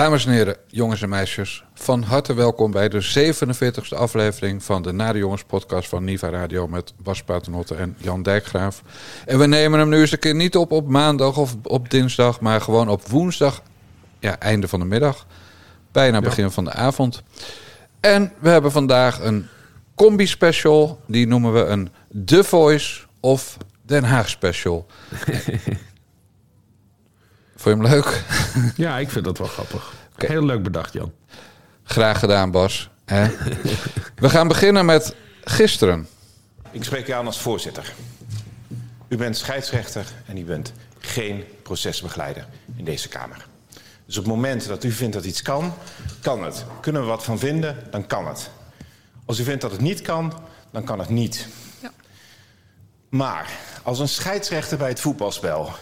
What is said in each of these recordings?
Dames en heren, jongens en meisjes, van harte welkom bij de 47e aflevering van de Nare Jongens podcast van Niva Radio met Bas Paternotte en Jan Dijkgraaf. En we nemen hem nu eens een keer niet op op maandag of op dinsdag, maar gewoon op woensdag, ja, einde van de middag, bijna begin van de avond. En we hebben vandaag een combi-special, die noemen we een The Voice of Den Haag Special. Vond je hem leuk? Ja, ik vind dat wel grappig. Heel leuk bedacht, Jan. Graag gedaan, Bas. Hè? We gaan beginnen met gisteren. Ik spreek u aan als voorzitter. U bent scheidsrechter en u bent geen procesbegeleider in deze Kamer. Dus op het moment dat u vindt dat iets kan, kan het. Kunnen we wat van vinden, dan kan het. Als u vindt dat het niet kan, dan kan het niet. Ja. Maar als een scheidsrechter bij het voetbalspel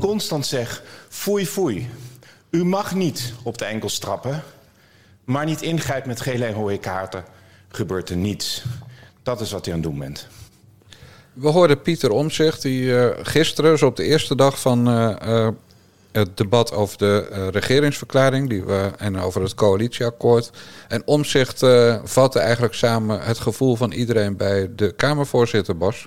constant zegt: foei, foei, u mag niet op de enkels trappen, maar niet ingrijpt met gele en rode kaarten, gebeurt er niets. Dat is wat u aan het doen bent. We hoorden Pieter Omzicht, die uh, gisteren, dus op de eerste dag van uh, uh, het debat over de regeringsverklaring die we, en over het coalitieakkoord. En Omzicht vatte eigenlijk samen het gevoel van iedereen bij de Kamervoorzitter, Bos.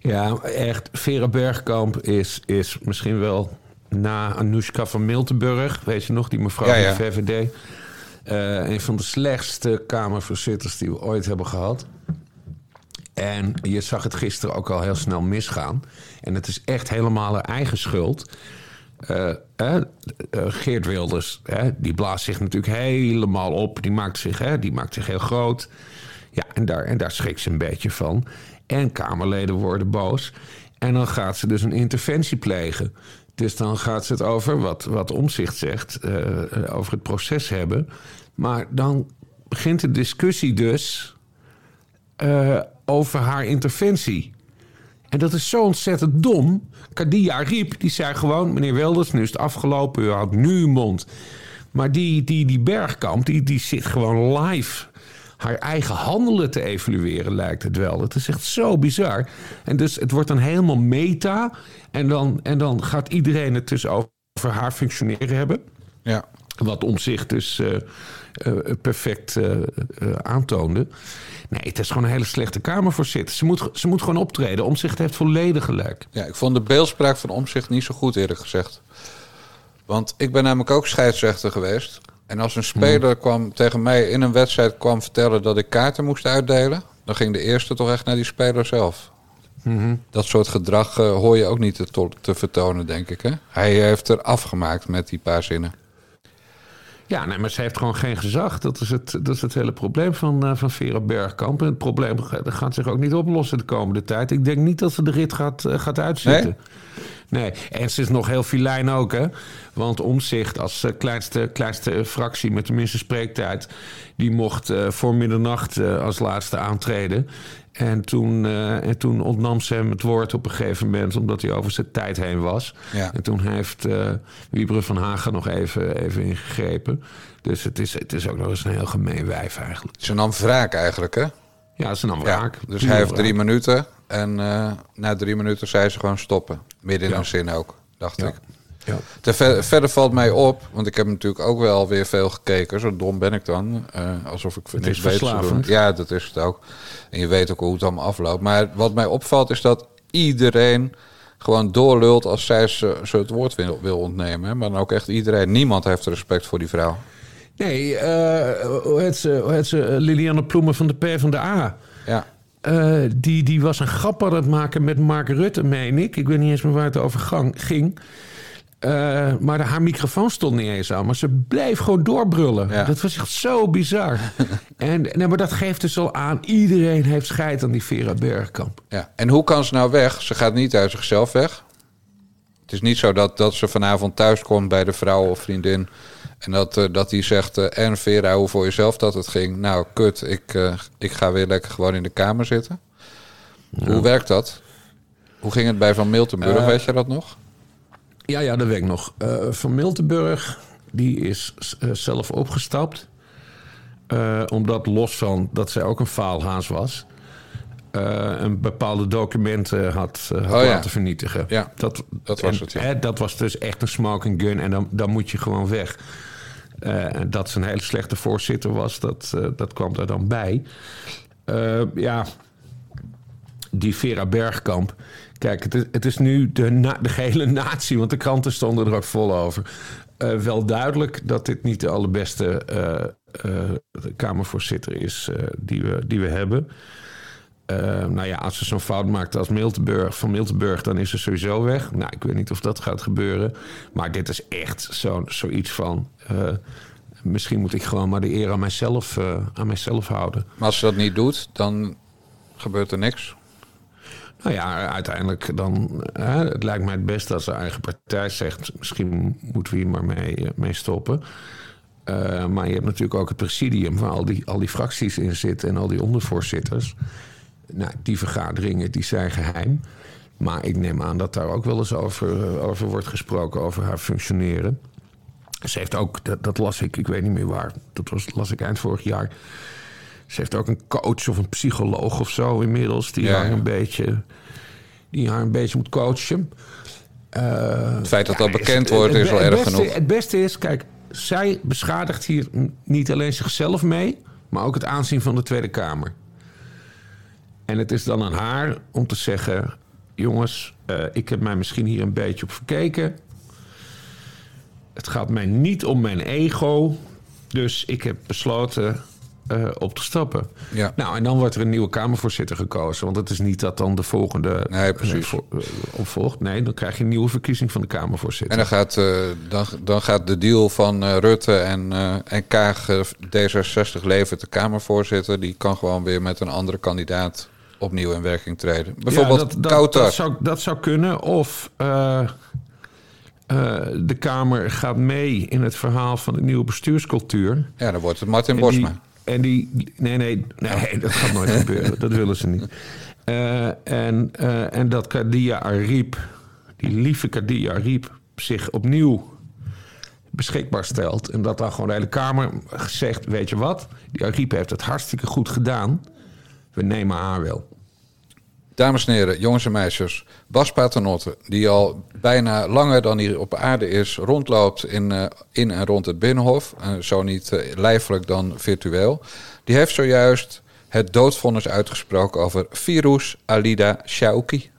Ja, echt. Vera Bergkamp is, is misschien wel na Anoushka van Miltenburg, weet je nog, die mevrouw ja, van de VVD. Uh, een van de slechtste Kamervoorzitters die we ooit hebben gehad. En je zag het gisteren ook al heel snel misgaan. En het is echt helemaal haar eigen schuld. Uh, uh, Geert Wilders, die blaast zich natuurlijk helemaal op. Die maakt zich, die maakt zich heel groot. Ja, en daar, en daar schrikt ze een beetje van. En Kamerleden worden boos. En dan gaat ze dus een interventie plegen. Dus dan gaat ze het over wat, wat omzicht zegt, uh, over het proces hebben. Maar dan begint de discussie dus uh, over haar interventie. En dat is zo ontzettend dom. Kadia riep, die zei gewoon: meneer Wilders, nu is het afgelopen, u houdt nu mond. Maar die, die, die Bergkamp, die, die zit gewoon live haar eigen handelen te evalueren, lijkt het wel. Het is echt zo bizar. En dus het wordt dan helemaal meta. En dan, en dan gaat iedereen het dus over haar functioneren hebben. Ja. Wat om zich dus uh, uh, perfect uh, aantoonde. Nee, het is gewoon een hele slechte Kamervoorzitter. Ze moet, ze moet gewoon optreden. Omzicht heeft volledig gelijk. Ja, ik vond de beeldspraak van Omzicht niet zo goed, eerlijk gezegd. Want ik ben namelijk ook scheidsrechter geweest. En als een speler kwam tegen mij in een wedstrijd kwam vertellen dat ik kaarten moest uitdelen, dan ging de eerste toch echt naar die speler zelf. Mhm. Dat soort gedrag uh, hoor je ook niet te, te, vertonen, denk ik. Hè? Hij heeft er afgemaakt met die paar zinnen. Ja, nee, maar ze heeft gewoon geen gezag. Dat is het, dat is het hele probleem van, uh, van Vera Bergkamp. En het probleem gaat zich ook niet oplossen de komende tijd. Ik denk niet dat ze de rit gaat, uh, gaat uitzitten. Nee? en ze is nog heel filijn ook, hè. Want Omzicht als uh, kleinste, kleinste fractie met de minste spreektijd... die mocht voor middernacht als laatste aantreden. En toen, uh, en toen ontnam ze hem het woord op een gegeven moment, omdat hij over zijn tijd heen was. Ja. En toen heeft uh, van Hagen nog even, even ingegrepen. Dus het is, het is ook nog eens een heel gemeen wijf eigenlijk. Ze nam wraak eigenlijk, hè? Ja, ze nam wraak. Ja, dus hij heeft drie minuten. En uh, na drie minuten zei ze gewoon stoppen. Midden in ja. een zin ook, dacht ik. Ja. Ver, verder valt mij op, want ik heb natuurlijk ook wel weer veel gekeken. Zo dom ben ik dan. Uh, alsof ik het niks weet. Doen. Ja, dat is het ook. En je weet ook hoe het allemaal afloopt. Maar wat mij opvalt is dat iedereen gewoon doorlult als zij ze, ze het woord wil, wil ontnemen. Maar dan ook echt iedereen. Niemand heeft respect voor die vrouw. Nee, uh, hoe heet ze? Hoe heet ze? Liliane Ploemen van de P van de A. Ja. Uh, die, die was een grap aan het maken met Mark Rutte, meen ik. Ik weet niet eens meer waar het over gang, ging. Uh, maar haar microfoon stond niet eens aan. Maar ze bleef gewoon doorbrullen. Ja. Dat was echt zo bizar. en, nee, maar dat geeft dus al aan. Iedereen heeft scheid aan die Vera Bergkamp. Ja. En hoe kan ze nou weg? Ze gaat niet uit zichzelf weg. Het is niet zo dat, dat ze vanavond thuis komt bij de vrouw of vriendin. En dat, uh, dat die zegt, uh, en Vera, hoe voor jezelf dat het ging? Nou, kut, ik, uh, ik ga weer lekker gewoon in de kamer zitten. Ja. Hoe werkt dat? Hoe ging het bij Van Miltenburg, weet je dat nog? Ja, ja, dat weet ik nog. Uh, van Miltenburg, die is uh, zelf opgestapt. Uh, omdat los van dat zij ook een faalhaas was. een bepaalde documenten had, had oh, laten vernietigen. Ja, dat, dat was het. Hè, dat was dus echt een smoking gun en dan, dan moet je gewoon weg. En dat ze een hele slechte voorzitter was, dat, dat kwam er dan bij. ja, die Vera Bergkamp. Kijk, het is, het is nu de, de gehele natie, want de kranten stonden er ook vol over. Uh, wel duidelijk dat dit niet de allerbeste uh, uh, Kamervoorzitter is die, we, die we hebben. nou ja, als ze zo'n fout maakt als Miltenburg, van Miltenburg, dan is ze sowieso weg. Nou, ik weet niet of dat gaat gebeuren. Maar dit is echt zo, zoiets van. misschien moet ik gewoon maar de eer aan mijzelf, aan mijzelf houden. Maar als ze dat niet doet, dan gebeurt er niks. Nou ja, uiteindelijk dan. Hè, het lijkt mij het beste als de eigen partij zegt. Misschien moeten we hier maar mee, eh, mee stoppen. Uh, maar je hebt natuurlijk ook het presidium waar al die, al die fracties in zitten en al die ondervoorzitters. Nou, die vergaderingen die zijn geheim. Maar ik neem aan dat daar ook wel eens over, over wordt gesproken, over haar functioneren. Ze heeft ook, dat, dat las ik, ik weet niet meer waar, dat was, las ik eind vorig jaar ze heeft ook een coach of een psycholoog of zo inmiddels... die, haar, een beetje, die haar een beetje moet coachen. Uh, het feit dat dat bekend wordt is wel erg genoeg. Het beste is, kijk, zij beschadigt hier niet alleen zichzelf mee... maar ook het aanzien van de Tweede Kamer. En het is dan aan haar om te zeggen... jongens, uh, ik heb mij misschien hier een beetje op verkeken... Het gaat mij niet om mijn ego. Dus ik heb besloten uh, op te stappen. Ja. Nou, en dan wordt er een nieuwe Kamervoorzitter gekozen. Want het is niet dat dan de volgende nee, precies. Uh, opvolgt. Nee, dan krijg je een nieuwe verkiezing van de Kamervoorzitter. En dan gaat, uh, dan, dan gaat de deal van Rutte en, en Kaag D66 levert de Kamervoorzitter. Die kan gewoon weer met een andere kandidaat opnieuw in werking treden. Bijvoorbeeld ja, dat, dat, dat, zou, dat zou kunnen. Of... de Kamer gaat mee in het verhaal van de nieuwe bestuurscultuur. Ja, dan wordt het Martin Bosma. En die. Nee, nee, nee, dat gaat nooit gebeuren. Dat willen ze niet. Uh, en, uh, en dat Kadia Ariep, die lieve Kadia Ariep, zich opnieuw beschikbaar stelt. En dat dan gewoon de hele Kamer zegt: Weet je wat, die Ariep heeft het hartstikke goed gedaan. We nemen haar wel. Dames en heren, jongens en meisjes. Bas Paternotte, die al bijna langer dan hij op aarde is, rondloopt in, uh, in en rond het Binnenhof. Uh, zo niet uh, lijfelijk dan virtueel. Die heeft zojuist het doodvonnis uitgesproken over Virus Alida Shauki.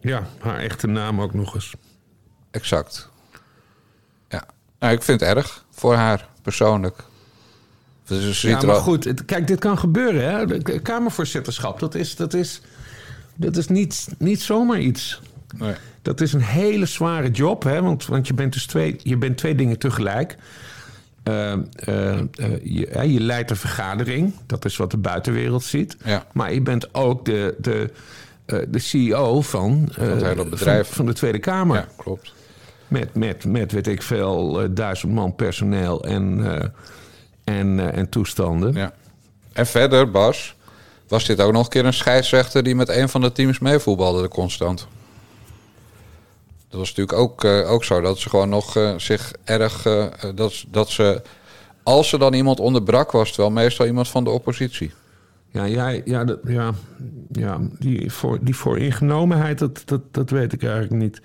Ja, haar echte naam ook nog eens. Exact. Ja, nou, ik vind het erg voor haar persoonlijk. Dus ja, maar goed, kijk, dit kan gebeuren. Hè? Kamervoorzitterschap, dat is, dat is dat is niet, niet zomaar iets. Nee. Dat is een hele zware job, hè? Want, want je, bent dus twee, je bent twee dingen tegelijk. Uh, uh, je, je, leidt een vergadering, dat is wat de buitenwereld ziet. Ja. Maar je bent ook de, de, de CEO van, het bedrijf. Van, van, de Tweede Kamer. Ja, klopt. Met, met, met weet ik veel, duizend man personeel en, en, en toestanden. Ja. En verder, Bas, was dit ook nog een keer een scheidsrechter die met een van de teams meevoetbalde constant. Dat was natuurlijk ook, uh, ook zo. Dat ze gewoon nog uh, zich erg. Uh, dat, dat ze. Als ze dan iemand onderbrak, was het wel meestal iemand van de oppositie. Ja, ja, ja, dat, ja, ja die, voor, die vooringenomenheid, dat, dat, dat weet ik eigenlijk niet.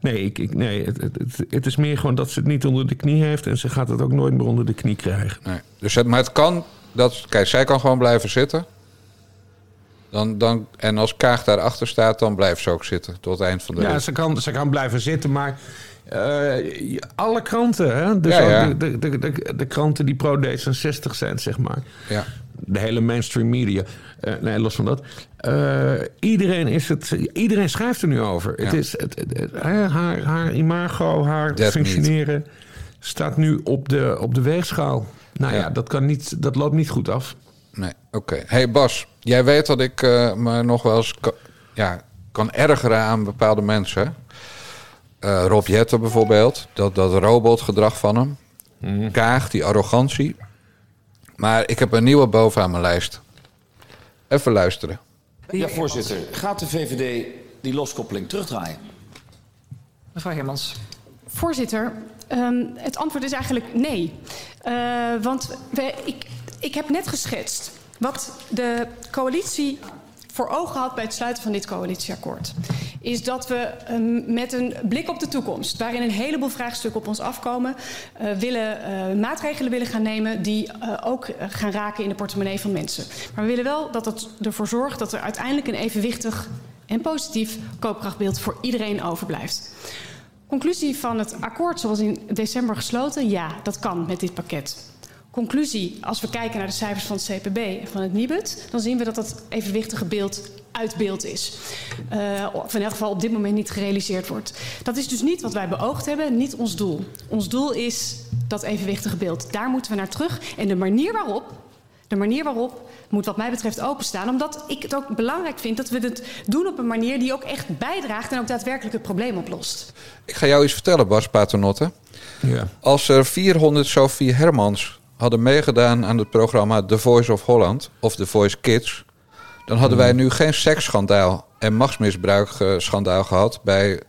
Nee, ik, ik, nee het, het, het, is meer gewoon dat ze het niet onder de knie heeft... en ze gaat het ook nooit meer onder de knie krijgen. Nee. Dus het, maar het kan... Dat, kijk, zij kan gewoon blijven zitten. Dan, dan, en als Kaag daarachter staat, dan blijft ze ook zitten tot het eind van de Ja, ze kan, ze kan blijven zitten, maar uh, alle kranten, hè? Dus ja, De, de, de, de, de kranten die pro-D66 zijn, zeg maar. Ja. De hele mainstream media. Uh, nee, los van dat. Uh, iedereen, is het, iedereen schrijft er nu over. Ja. Het is het, het, haar, haar imago, haar functioneren niet. staat nu op de, op de weegschaal. Nou ja, ja dat, kan niet, dat loopt niet goed af. Nee, oké. Hey Bas, jij weet dat ik uh, me nog wel eens ja, kan ergeren aan bepaalde mensen. Uh, Rob Jetter bijvoorbeeld, dat, dat robotgedrag van hem. Mm. Kaag, die arrogantie. Maar ik heb een nieuwe boven aan mijn lijst. Even luisteren. Ja, voorzitter. Gaat de VVD die loskoppeling terugdraaien? Mevrouw Hermans. Voorzitter, um, het antwoord is eigenlijk nee. Uh, want we, ik, ik heb net geschetst wat de coalitie voor ogen had bij het sluiten van dit coalitieakkoord, is dat we um, met een blik op de toekomst, waarin een heleboel vraagstukken op ons afkomen, uh, willen, uh, maatregelen willen gaan nemen die uh, ook gaan raken in de portemonnee van mensen. Maar we willen wel dat het ervoor zorgt dat er uiteindelijk een evenwichtig en positief koopkrachtbeeld voor iedereen overblijft. Conclusie van het akkoord zoals in december gesloten, ja, dat kan met dit pakket. Conclusie, als we kijken naar de cijfers van het CPB en van het NIBUD, dan zien we dat dat evenwichtige beeld uit beeld is. Uh, of in elk geval op dit moment niet gerealiseerd wordt. Dat is dus niet wat wij beoogd hebben, niet ons doel. Ons doel is dat evenwichtige beeld. Daar moeten we naar terug. En de manier waarop, de manier waarop moet wat mij betreft openstaan. Omdat ik het ook belangrijk vind dat we het doen op een manier die ook echt bijdraagt en ook daadwerkelijk het probleem oplost. Ik ga jou iets vertellen, Bas Paternotte. Ja. Als er 400 Sophie Hermans hadden meegedaan aan het programma The Voice of Holland of The Voice Kids, dan hadden wij nu geen seksschandaal en machtsmisbruikschandaal gehad bij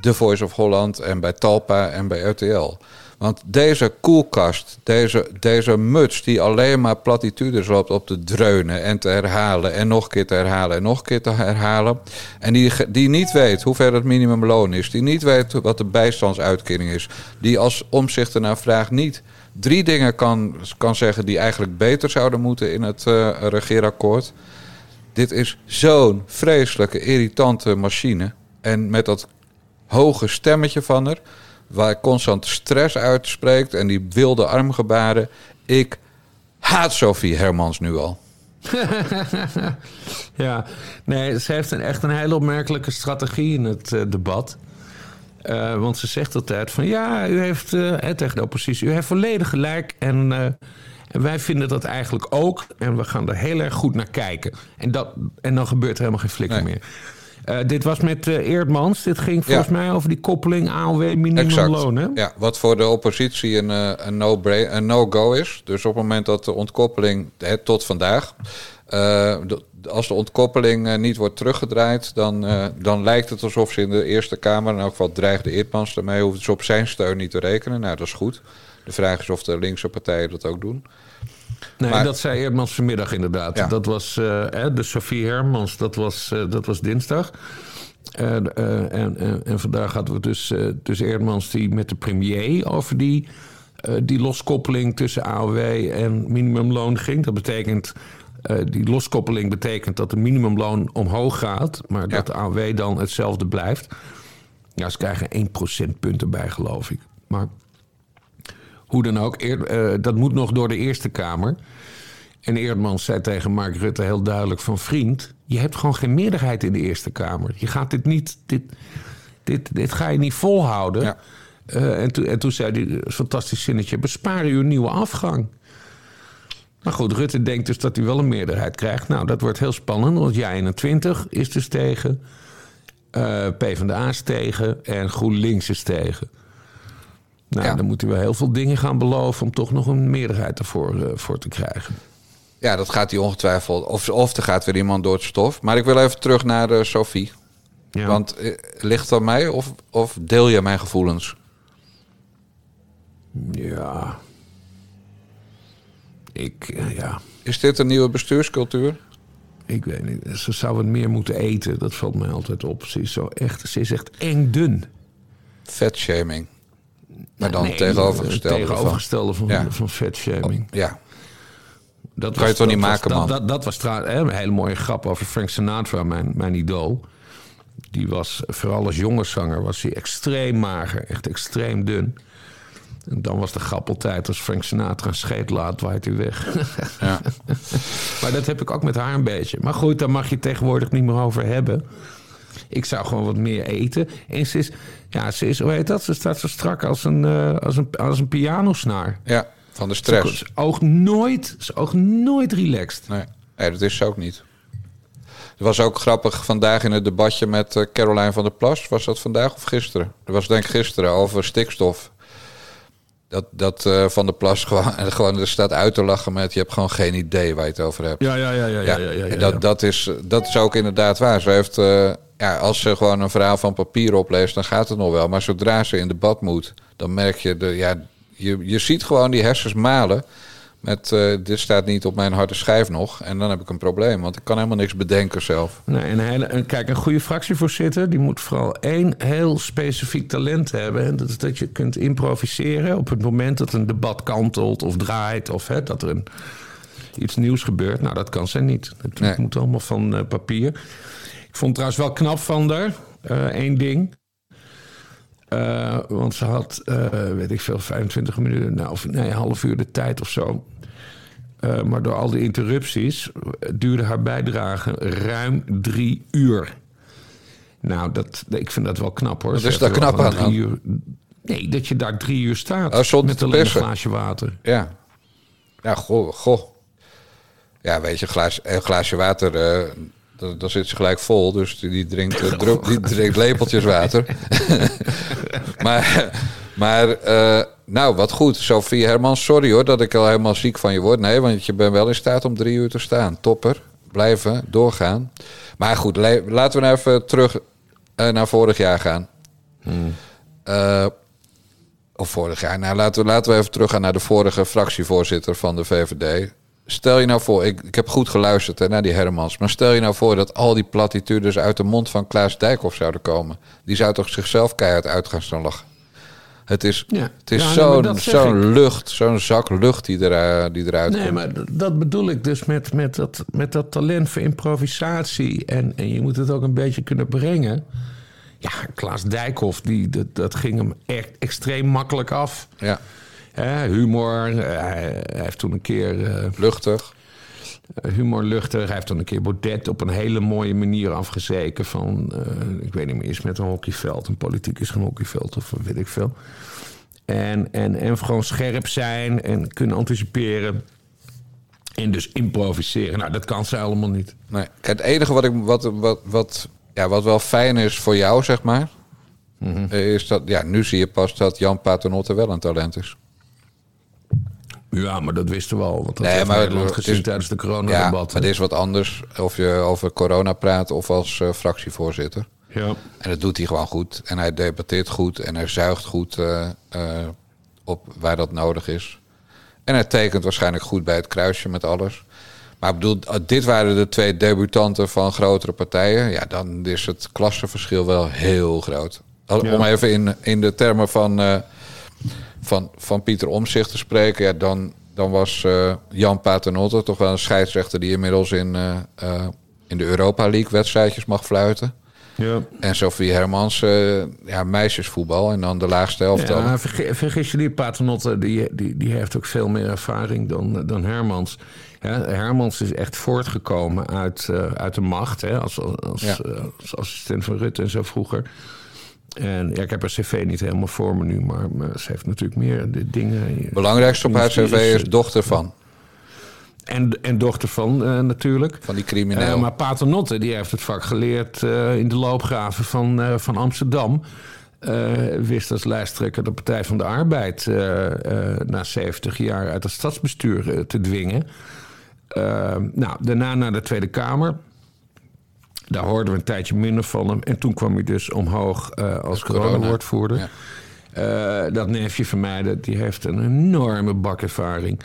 The Voice of Holland en bij Talpa en bij RTL. Want deze koelkast, deze, deze muts die alleen maar platitudes loopt op te dreunen en te herhalen en nog een keer te herhalen en nog een keer te herhalen. En die, die niet weet hoeveel het minimumloon is, die niet weet wat de bijstandsuitkering is, die als omzichter naar vraagt niet drie dingen kan, kan zeggen die eigenlijk beter zouden moeten in het uh, regeerakkoord. Dit is zo'n vreselijke, irritante machine. En met dat hoge stemmetje van haar, waar constant stress uitspreekt en die wilde armgebaren. Ik haat Sophie Hermans nu al. ja, nee, ze heeft een, echt een hele opmerkelijke strategie in het uh, debat. Uh, want ze zegt altijd van ja, u heeft uh, tegen de oppositie, u heeft volledig gelijk. En, uh, en, wij vinden dat eigenlijk ook. En we gaan er heel erg goed naar kijken. En, dat, en dan gebeurt er helemaal geen flikker nee. meer. dit was met Eerdmans. Dit ging volgens ja. mij over die koppeling AOW minimumloon. Hè? Ja, wat voor de oppositie een, een no-go no is. Dus op het moment dat de ontkoppeling hè, tot vandaag. Als de ontkoppeling uh, niet wordt teruggedraaid, dan, uh, dan lijkt het alsof ze in de Eerste Kamer, in elk geval dreigde Eertmans daarmee, hoeven ze op zijn steun niet te rekenen. Nou, dat is goed. De vraag is of de linkse partijen dat ook doen. Nee, maar, dat zei Eertmans vanmiddag inderdaad. Ja. Dat was uh, de Sofie Hermans, dat was, dat was dinsdag. en, en, en vandaag hadden we dus, dus Eerdmans die met de premier over die, die loskoppeling tussen AOW en minimumloon ging. Dat betekent uh, die loskoppeling betekent dat de minimumloon omhoog gaat, maar dat de AOW dan hetzelfde blijft. Ja, ze krijgen 1 procentpunt erbij, geloof ik. Maar hoe dan ook, eer, uh, dat moet nog door de Eerste Kamer. En Eerdmans zei tegen Mark Rutte heel duidelijk van... vriend, je hebt gewoon geen meerderheid in de Eerste Kamer. Je gaat dit niet... Dit, dit, dit ga je niet volhouden. Ja. Uh, en, to, en toen zei hij, een fantastisch zinnetje... bespaar u een nieuwe afgang. Maar goed, Rutte denkt dus dat hij wel een meerderheid krijgt. Nou, dat wordt heel spannend, want jij 21 is dus tegen. Uh, PvdA is tegen en GroenLinks is tegen. Nou, ja. dan moeten we heel veel dingen gaan beloven om toch nog een meerderheid ervoor uh, voor te krijgen. Ja, dat gaat hij ongetwijfeld. Of, of er gaat weer iemand door het stof. Maar ik wil even terug naar uh, Sophie. Ja. Want ligt het aan mij of, of deel je mijn gevoelens? Ja, ik, uh, ja. Is dit een nieuwe bestuurscultuur? Ik weet niet. Ze zou wat meer moeten eten. Dat valt mij altijd op. Ze is, zo echt, ze is echt eng dun. Vetshaming. Maar dan nee, tegenovergestelde, tegenovergestelde van, van, ja. van vetshaming. Oh, ja. Dat kan je toch niet maken, was, man? Dat, dat, dat was trouwens een hele mooie grap over Frank Sinatra, mijn, mijn idool. Die was, vooral als jonge zanger, was hij extreem mager. Echt extreem dun. En dan was de grappeltijd als Frank Sinatra een scheet laat, waait hij weg. Ja. maar dat heb ik ook met haar een beetje. Maar goed, daar mag je tegenwoordig niet meer over hebben. Ik zou gewoon wat meer eten. En ze is, ja, ze is, hoe heet dat? Ze staat zo strak als een, uh, als een, als een pianosnaar. Ja, van de stress. Ze oog nooit, ze oog nooit relaxed. Nee. nee, dat is ze ook niet. Het was ook grappig vandaag in het debatje met uh, Caroline van der Plas. Was dat vandaag of gisteren? Dat was denk ik gisteren over stikstof. Dat, dat uh, Van de Plas gewoon, gewoon er staat uit te lachen met... je hebt gewoon geen idee waar je het over hebt. Ja, ja, ja. ja, ja, ja, ja, ja dat, dat, is, dat is ook inderdaad waar. Ze heeft, uh, ja, als ze gewoon een verhaal van papier opleest, dan gaat het nog wel. Maar zodra ze in debat moet, dan merk je... De, ja, je, je ziet gewoon die hersens malen... met uh, dit staat niet op mijn harde schijf nog. En dan heb ik een probleem, want ik kan helemaal niks bedenken zelf. Nee, en, kijk, een goede fractievoorzitter... die moet vooral één heel specifiek talent hebben. En dat is dat je kunt improviseren op het moment dat een debat kantelt of draait... of hè, dat er een, iets nieuws gebeurt. Nou, dat kan zij niet. Het moet allemaal van uh, papier. Ik vond trouwens wel knap van haar, uh, één ding... Uh, want ze had, uh, weet ik veel, 25 minuten, nou, of nee, een half uur de tijd of zo. Uh, maar door al die interrupties duurde haar bijdrage ruim drie uur. Nou, dat, ik vind dat wel knap hoor. Wat is daar knap aan? Drie uur, nee, dat je daar drie uur staat oh, met alleen een glaasje water. Ja, ja, goh, goh. Ja, weet je, glaas, een glaasje water dan, zit ze gelijk vol, dus die drinkt, uh, die drinkt lepeltjes water. maar, maar uh, nou, wat goed. Sophie Hermans, sorry hoor dat ik al helemaal ziek van je word. Nee, want je bent wel in staat om drie uur te staan. Topper. Blijven, doorgaan. Maar goed, laten we nou even terug uh, naar vorig jaar gaan. Hmm. of vorig jaar. Nou, laten we, laten we even teruggaan naar de vorige fractievoorzitter van de VVD. Stel je nou voor, ik, ik heb goed geluisterd hè, naar die Hermans. Maar stel je nou voor dat al die platitudes uit de mond van Klaas Dijkhoff zouden komen. Die zou toch zichzelf keihard uit gaan staan lachen. Het is, ja. het is zo'n zo'n lucht, zo'n zak lucht die, er, eh, die eruit nee, komt. Nee, maar dat bedoel ik dus met, met, dat, met dat talent voor improvisatie. En, en je moet het ook een beetje kunnen brengen. Ja, Klaas Dijkhoff, die, dat, dat ging hem echt extreem makkelijk af. Ja humor. Eh, hij, heeft toen een keer. Uh, luchtig. Eh, humor luchtig. Hij heeft toen een keer Baudet op een hele mooie manier afgezeken. Van, ik weet niet meer, is met een hockeyveld. Een politiek is geen hockeyveld of weet ik veel. En, en, en gewoon scherp zijn en kunnen anticiperen. En dus improviseren. Nou, dat kan ze allemaal niet. Nee. Het enige wat, ik, wat, wat, wat, ja, wat wel fijn is voor jou, zeg maar. Mhm. Is dat, ja, nu zie je pas dat Jan Paternotte wel een talent is. Ja, maar dat wisten we al. Want dat nee, maar Nederland gezien tijdens de coronadebat. Ja, maar dit is wat anders of je over corona praat of als uh, fractievoorzitter. Ja. En dat doet hij gewoon goed. En hij debatteert goed en hij zuigt goed uh, uh, op waar dat nodig is. En hij tekent waarschijnlijk goed bij het kruisje met alles. Maar ik bedoel, dit waren de twee debutanten van grotere partijen. Ja, dan is het klassenverschil wel heel groot. Om even in, in de termen van van, van Pieter Omzicht te spreken, ja, dan, dan was uh, Jan Paternotte toch wel een scheidsrechter die inmiddels in, uh, uh, in de Europa League wedstrijdjes mag fluiten. Ja. En Sophie Hermans, ja, meisjesvoetbal en dan de laagste helft. Ja, vergis, vergis je die Paternotte, die, die, die heeft ook veel meer ervaring dan, dan Hermans. Ja, Hermans is echt voortgekomen uit, uit de macht, hè, als, als, ja. als assistent van Rutte en zo vroeger. En ja, ik heb haar cv niet helemaal voor me nu, maar, ze heeft natuurlijk meer de dingen. Belangrijkste op haar cv is dochter van. En, en dochter van uh, natuurlijk. Van die crimineel. Uh, maar Paternotte die heeft het vak geleerd uh, in de loopgraven van, van Amsterdam. wist als lijsttrekker de Partij van de Arbeid na 70 jaar uit het stadsbestuur te dwingen. nou, daarna naar de Tweede Kamer. Daar hoorden we een tijdje minder van hem. En toen kwam hij dus omhoog uh, als corona-woordvoerder. Ja. Uh, dat neefje van mij, die heeft een enorme bakervaring.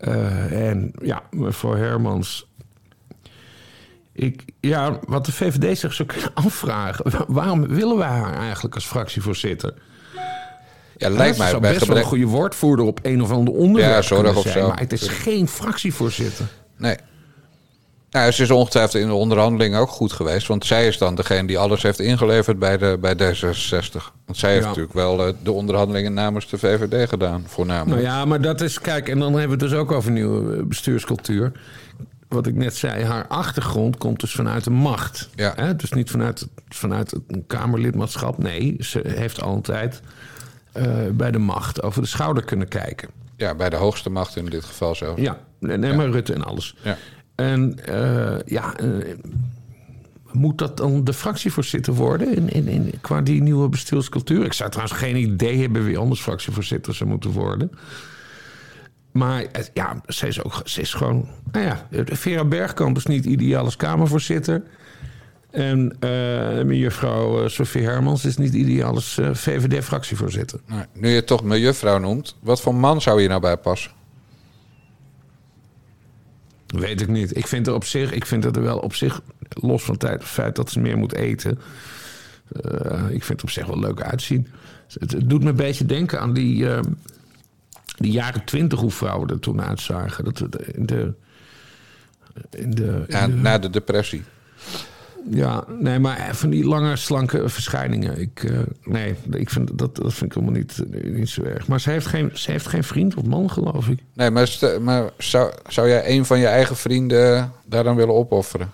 Uh, en ja, mevrouw Hermans... Ik, ja, wat de VVD zich zo kunnen afvragen... waarom willen wij haar eigenlijk als fractievoorzitter? Ja, lijkt mij best gebrek... wel een goede woordvoerder op een of ander onderwerp ja, zorg of zo. Maar het is geen fractievoorzitter. Nee, nou, ze is ongetwijfeld in de onderhandeling ook goed geweest. Want zij is dan degene die alles heeft ingeleverd bij, de, bij D66. Want zij heeft natuurlijk wel uh, de onderhandelingen namens de VVD gedaan, voornamelijk. Nou ja, maar dat is, kijk, en dan hebben we het dus ook over nieuwe eh, bestuurscultuur. Wat ik net zei, haar achtergrond komt dus vanuit de macht. Ja. Hè? Dus niet vanuit, vanuit het Kamerlidmaatschap. Nee, ze heeft altijd uh, bij de macht over de schouder kunnen kijken. Ja, bij de hoogste macht in dit geval zo. Ja, nee, nee maar Rutte en alles. Ja. En uh, ja, uh, moet dat dan de fractievoorzitter worden in, in, in, qua die nieuwe bestuurscultuur? Ik zou trouwens geen idee hebben wie anders fractievoorzitter zou moeten worden. Maar ja, ze is, ook, ze is gewoon... Nou ja, Vera Bergkamp is niet ideaal als Kamervoorzitter. En uh, mevrouw Sofie Hermans is niet ideaal als VVD-fractievoorzitter. Nu je toch mevrouw noemt, wat voor man zou je nou bij passen? Weet ik niet. Ik vind er op zich, ik vind het er wel op zich, los van het feit dat ze meer moet eten. Uh, ik vind het op zich wel leuk uitzien. Het, het, doet me een beetje denken aan die, uh, die jaren twintig, hoe vrouwen er toen uitzagen. Dat, in de, in de, ja, na de depressie. Ja, nee, maar van die lange, slanke verschijningen. Ik, uh, nee, ik vind, dat, dat vind ik helemaal niet, niet zo erg. Maar ze heeft, geen, ze heeft geen vriend of man, geloof ik. Nee, maar, maar zou, zou jij een van je eigen vrienden daar dan willen opofferen?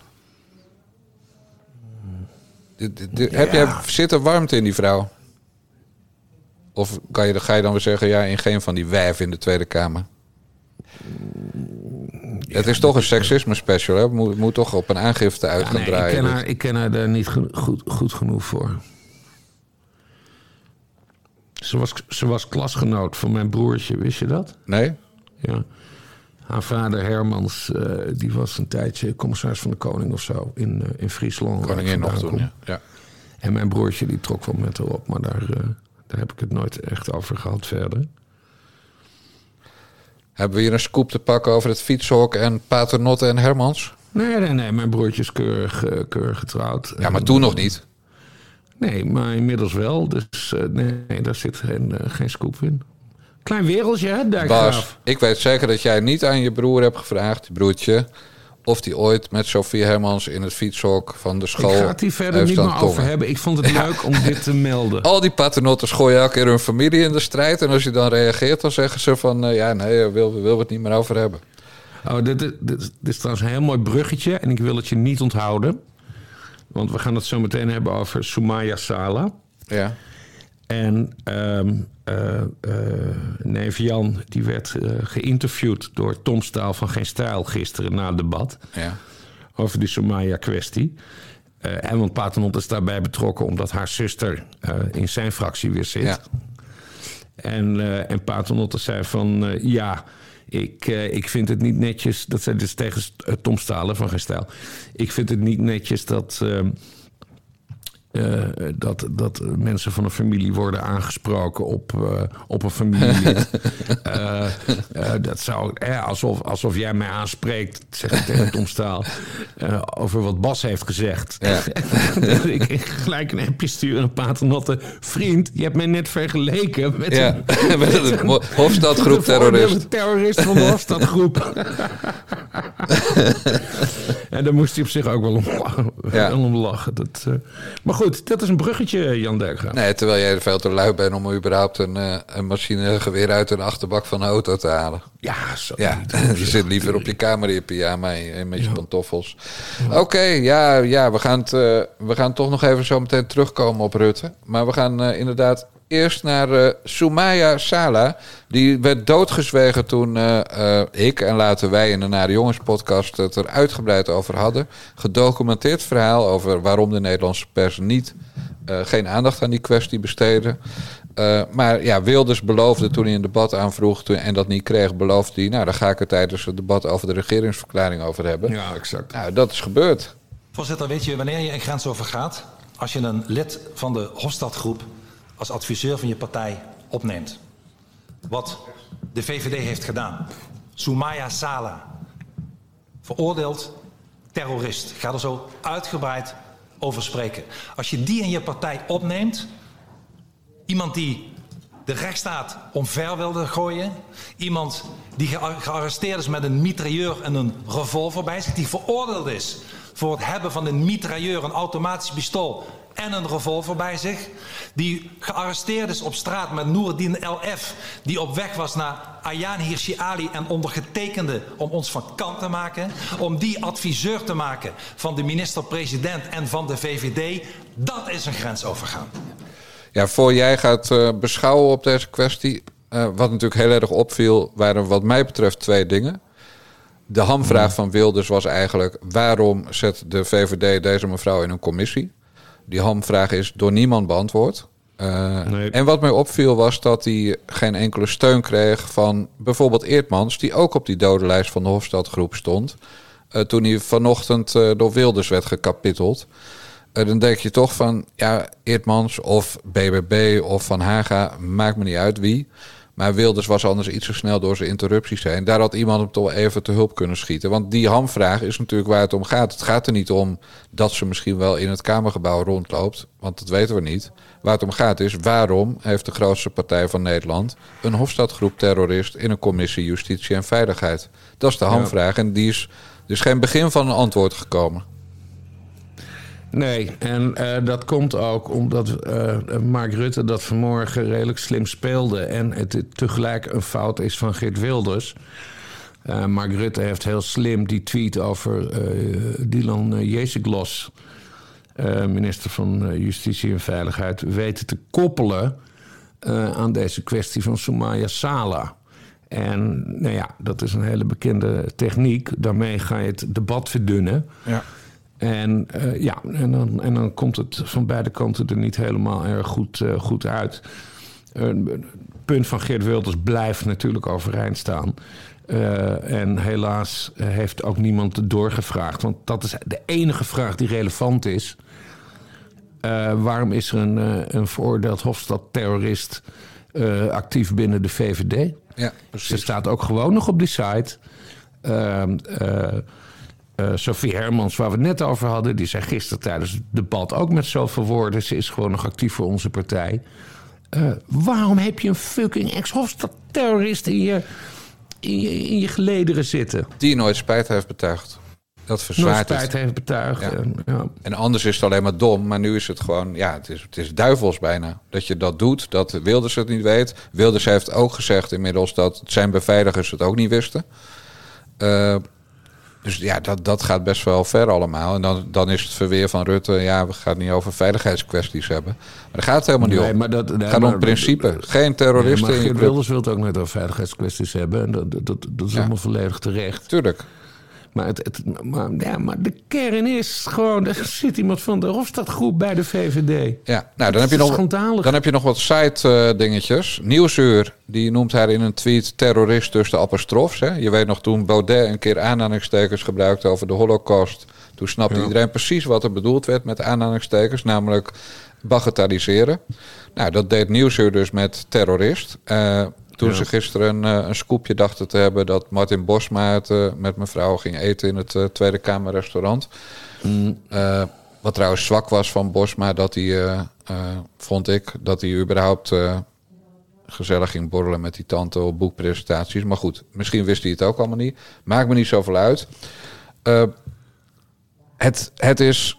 Heb jij, zit er warmte in die vrouw? Of kan je, ga je dan weer zeggen, ja, in geen van die wijven in de Tweede Kamer? Het is toch een seksisme special, hè? Moet, moet toch op een aangifte uit gaan draaien. Ik ken, haar, ik ken haar daar niet goed, goed genoeg voor. Ze was, ze was klasgenoot van mijn broertje, wist je dat? Nee. Ja. Haar vader Hermans, uh, die was een tijdje commissaris van de Koning of zo in, uh, in Friesland. Koningin nog toen, ja. ja. En mijn broertje die trok wel met haar op, maar daar, uh, daar heb ik het nooit echt over gehad verder. Hebben we hier een scoop te pakken over het fietshok en Paternotte en Hermans? Nee, nee, nee. Mijn broertje is keurig, uh, keurig getrouwd. Ja, maar toen nog niet. Nee, maar inmiddels wel. Dus uh, nee, daar zit geen, uh, geen scoop in. Klein wereldje, hè, Dijkgraaf? Bas, ik weet zeker dat jij niet aan je broer hebt gevraagd, je broertje of die ooit met Sofie Hermans in het fietshok van de school. Ik ga het hier verder niet meer over hebben. Ik vond het leuk om dit te melden. Al die paternotters gooien elke keer hun familie in de strijd. En als je dan reageert, dan zeggen ze van... Uh, ja, nee, we willen wil het niet meer over hebben. Oh, dit, dit, dit, is trouwens een heel mooi bruggetje. En ik wil het je niet onthouden. Want we gaan het zo meteen hebben over Sumaya Sala. Ja. En um, uh, uh, neef Jan die werd uh, geïnterviewd door Tom Staal van Geen Stijl gisteren na het debat. Ja. Over die Somaya-kwestie. en want Paternot is daarbij betrokken omdat haar zuster in zijn fractie weer zit. Ja. En, en Paternotte zei van ja. Ik, ik vind het niet netjes, dat zei dus tegen Tom Stalen van Gestel. Ik vind het niet netjes dat, ehm, uh, dat, dat mensen van een familie worden aangesproken op, uh, op een familie. uh, dat zou, alsof, alsof jij mij aanspreekt, zeg ik tegen Tom Staal, over wat Bas heeft gezegd. Ja. ik gelijk een appje sturen een paternotte. Vriend, je hebt mij net vergeleken met, ja. een, met een Hofstadgroep terrorist. Een terrorist van de Hofstadgroep. en daar moest hij op zich ook wel om, ja. om lachen. Dat, maar goed dat is een bruggetje, Jan Dijkgraaf. Nee, terwijl jij veel te lui bent om überhaupt een, uh, een machinegeweer uit een achterbak van een auto te halen. Ja, zo. Ja, je zit liever op je kamer in pyjama en met je pantoffels. Oké, ja, ja we, gaan het, uh, we gaan toch nog even zo meteen terugkomen op Rutte. Maar we gaan uh, inderdaad eerst naar uh, Soumaya Sala. Die werd doodgezwegen toen uh, uh, ik en later wij in de Nare Jongens podcast het er uitgebreid over hadden. Gedocumenteerd verhaal over waarom de Nederlandse pers niet geen aandacht aan die kwestie besteedde. maar ja, Wilders beloofde toen hij een debat aanvroeg toen, en dat niet kreeg, beloofde hij, nou daar ga ik het tijdens het debat over de regeringsverklaring over hebben. Ja, exact. Nou, dat is gebeurd. Voorzitter, weet je wanneer je een grens overgaat? Als je een lid van de Hofstadgroep als adviseur van je partij opneemt. Wat de VVD heeft gedaan. Soumaya Sala. Veroordeeld terrorist. Ik ga er zo uitgebreid over spreken. Als je die in je partij opneemt. Iemand die de rechtsstaat omver wilde gooien. Iemand die gearresteerd is met een mitrailleur en een revolver bij zich. Die veroordeeld is voor het hebben van een mitrailleur, een automatisch pistool en een revolver bij zich. Die gearresteerd is op straat met Noordin LF. Die op weg was naar Ayaan Hirsi Ali en ondergetekende om ons van kant te maken. Om die adviseur te maken van de minister-president en van de VVD. Dat is een grensovergang. Ja, voor jij gaat uh, beschouwen op deze kwestie. Uh, wat natuurlijk heel erg opviel, waren wat mij betreft twee dingen. De hamvraag van Wilders was eigenlijk: waarom zet de VVD deze mevrouw in een commissie? Die hamvraag is door niemand beantwoord. Uh, En wat mij opviel was dat hij geen enkele steun kreeg van bijvoorbeeld Eertmans, die ook op die dodenlijst van de Hofstadgroep stond. Uh, toen hij vanochtend uh, door Wilders werd gekapitteld. dan denk je toch van, ja, Eertmans of BBB of Van Haga, maakt me niet uit wie. Maar Wilders was anders iets te snel door zijn interrupties heen. Daar had iemand hem toch even te hulp kunnen schieten. Want die hamvraag is natuurlijk waar het om gaat. Het gaat er niet om dat ze misschien wel in het Kamergebouw rondloopt. Want dat weten we niet. Waar het om gaat is waarom heeft de grootste partij van Nederland een Hofstadgroep terrorist in een commissie Justitie en Veiligheid? Dat is de hamvraag. En die is dus geen begin van een antwoord gekomen. Nee, en uh, dat komt ook omdat uh, Mark Rutte dat vanmorgen redelijk slim speelde. En het tegelijk een fout is van Geert Wilders. Uh, Mark Rutte heeft heel slim die tweet over Dylan Jezeglos, minister van Justitie en Veiligheid, weten te koppelen aan deze kwestie van Soumaya Sala. En nou ja, dat is een hele bekende techniek. Daarmee ga je het debat verdunnen. Ja. En uh, ja, en dan, en dan komt het van beide kanten er niet helemaal erg goed, uh, goed uit. Het punt van Geert Wilders blijft natuurlijk overeind staan. en helaas heeft ook niemand doorgevraagd. Want dat is de enige vraag die relevant is. waarom is er een, een veroordeeld Hofstad-terrorist actief binnen de VVD? Ja, precies. Ze staat ook gewoon nog op die site. Uh, Sophie Hermans, waar we het net over hadden, die zei gisteren tijdens het debat ook met zoveel woorden: ze is gewoon nog actief voor onze partij. Uh, waarom heb je een fucking ex-Hofstad-terrorist in je, in, je, in je gelederen zitten? Die nooit spijt heeft betuigd. Dat verzwaart nooit spijt heeft betuigd. Ja. En, ja. en, anders is het alleen maar dom, maar nu is het gewoon, ja, het is, het is duivels bijna. Dat je dat doet, dat Wilders het niet weet. Wilders heeft ook gezegd inmiddels dat zijn beveiligers het ook niet wisten. Uh, dus ja, dat, dat gaat best wel ver allemaal. En dan, dan is het verweer van Rutte, ja, we gaan het niet over veiligheidskwesties hebben. Maar daar gaat het helemaal niet nee, om. Maar dat, het gaat om principe. Geen terroristen. Nee, maar Geert Wilders wil het ook net over veiligheidskwesties hebben. En dat, dat, dat is allemaal volledig terecht. Tuurlijk. Maar, het, het, maar, ja, maar de kern is gewoon... Er zit iemand van de Hofstadgroep bij de VVD. Ja, nou, dan heb, je nog, dan heb je nog wat side-dingetjes. Nieuwsuur, die noemt haar in een tweet terrorist tussen de apostrofs. Hè? Je weet nog toen Baudet een keer aanhalingstekens gebruikte over de holocaust... Toen snapte iedereen precies wat er bedoeld werd met aanhalingstekens, namelijk bagatelliseren. Nou, dat deed Nieuwsuur dus met terrorist. Uh, toen ze gisteren een, eh, een scoopje dachten te hebben dat Martin Bosma het, uh, met mevrouw ging eten in het uh, Tweede Kamerrestaurant. Mm. wat trouwens zwak was van Bosma, dat hij, vond ik, dat hij überhaupt gezellig ging borrelen met die tante op boekpresentaties. Maar goed, misschien wist hij het ook allemaal niet. Maakt me niet zoveel uit. het, het is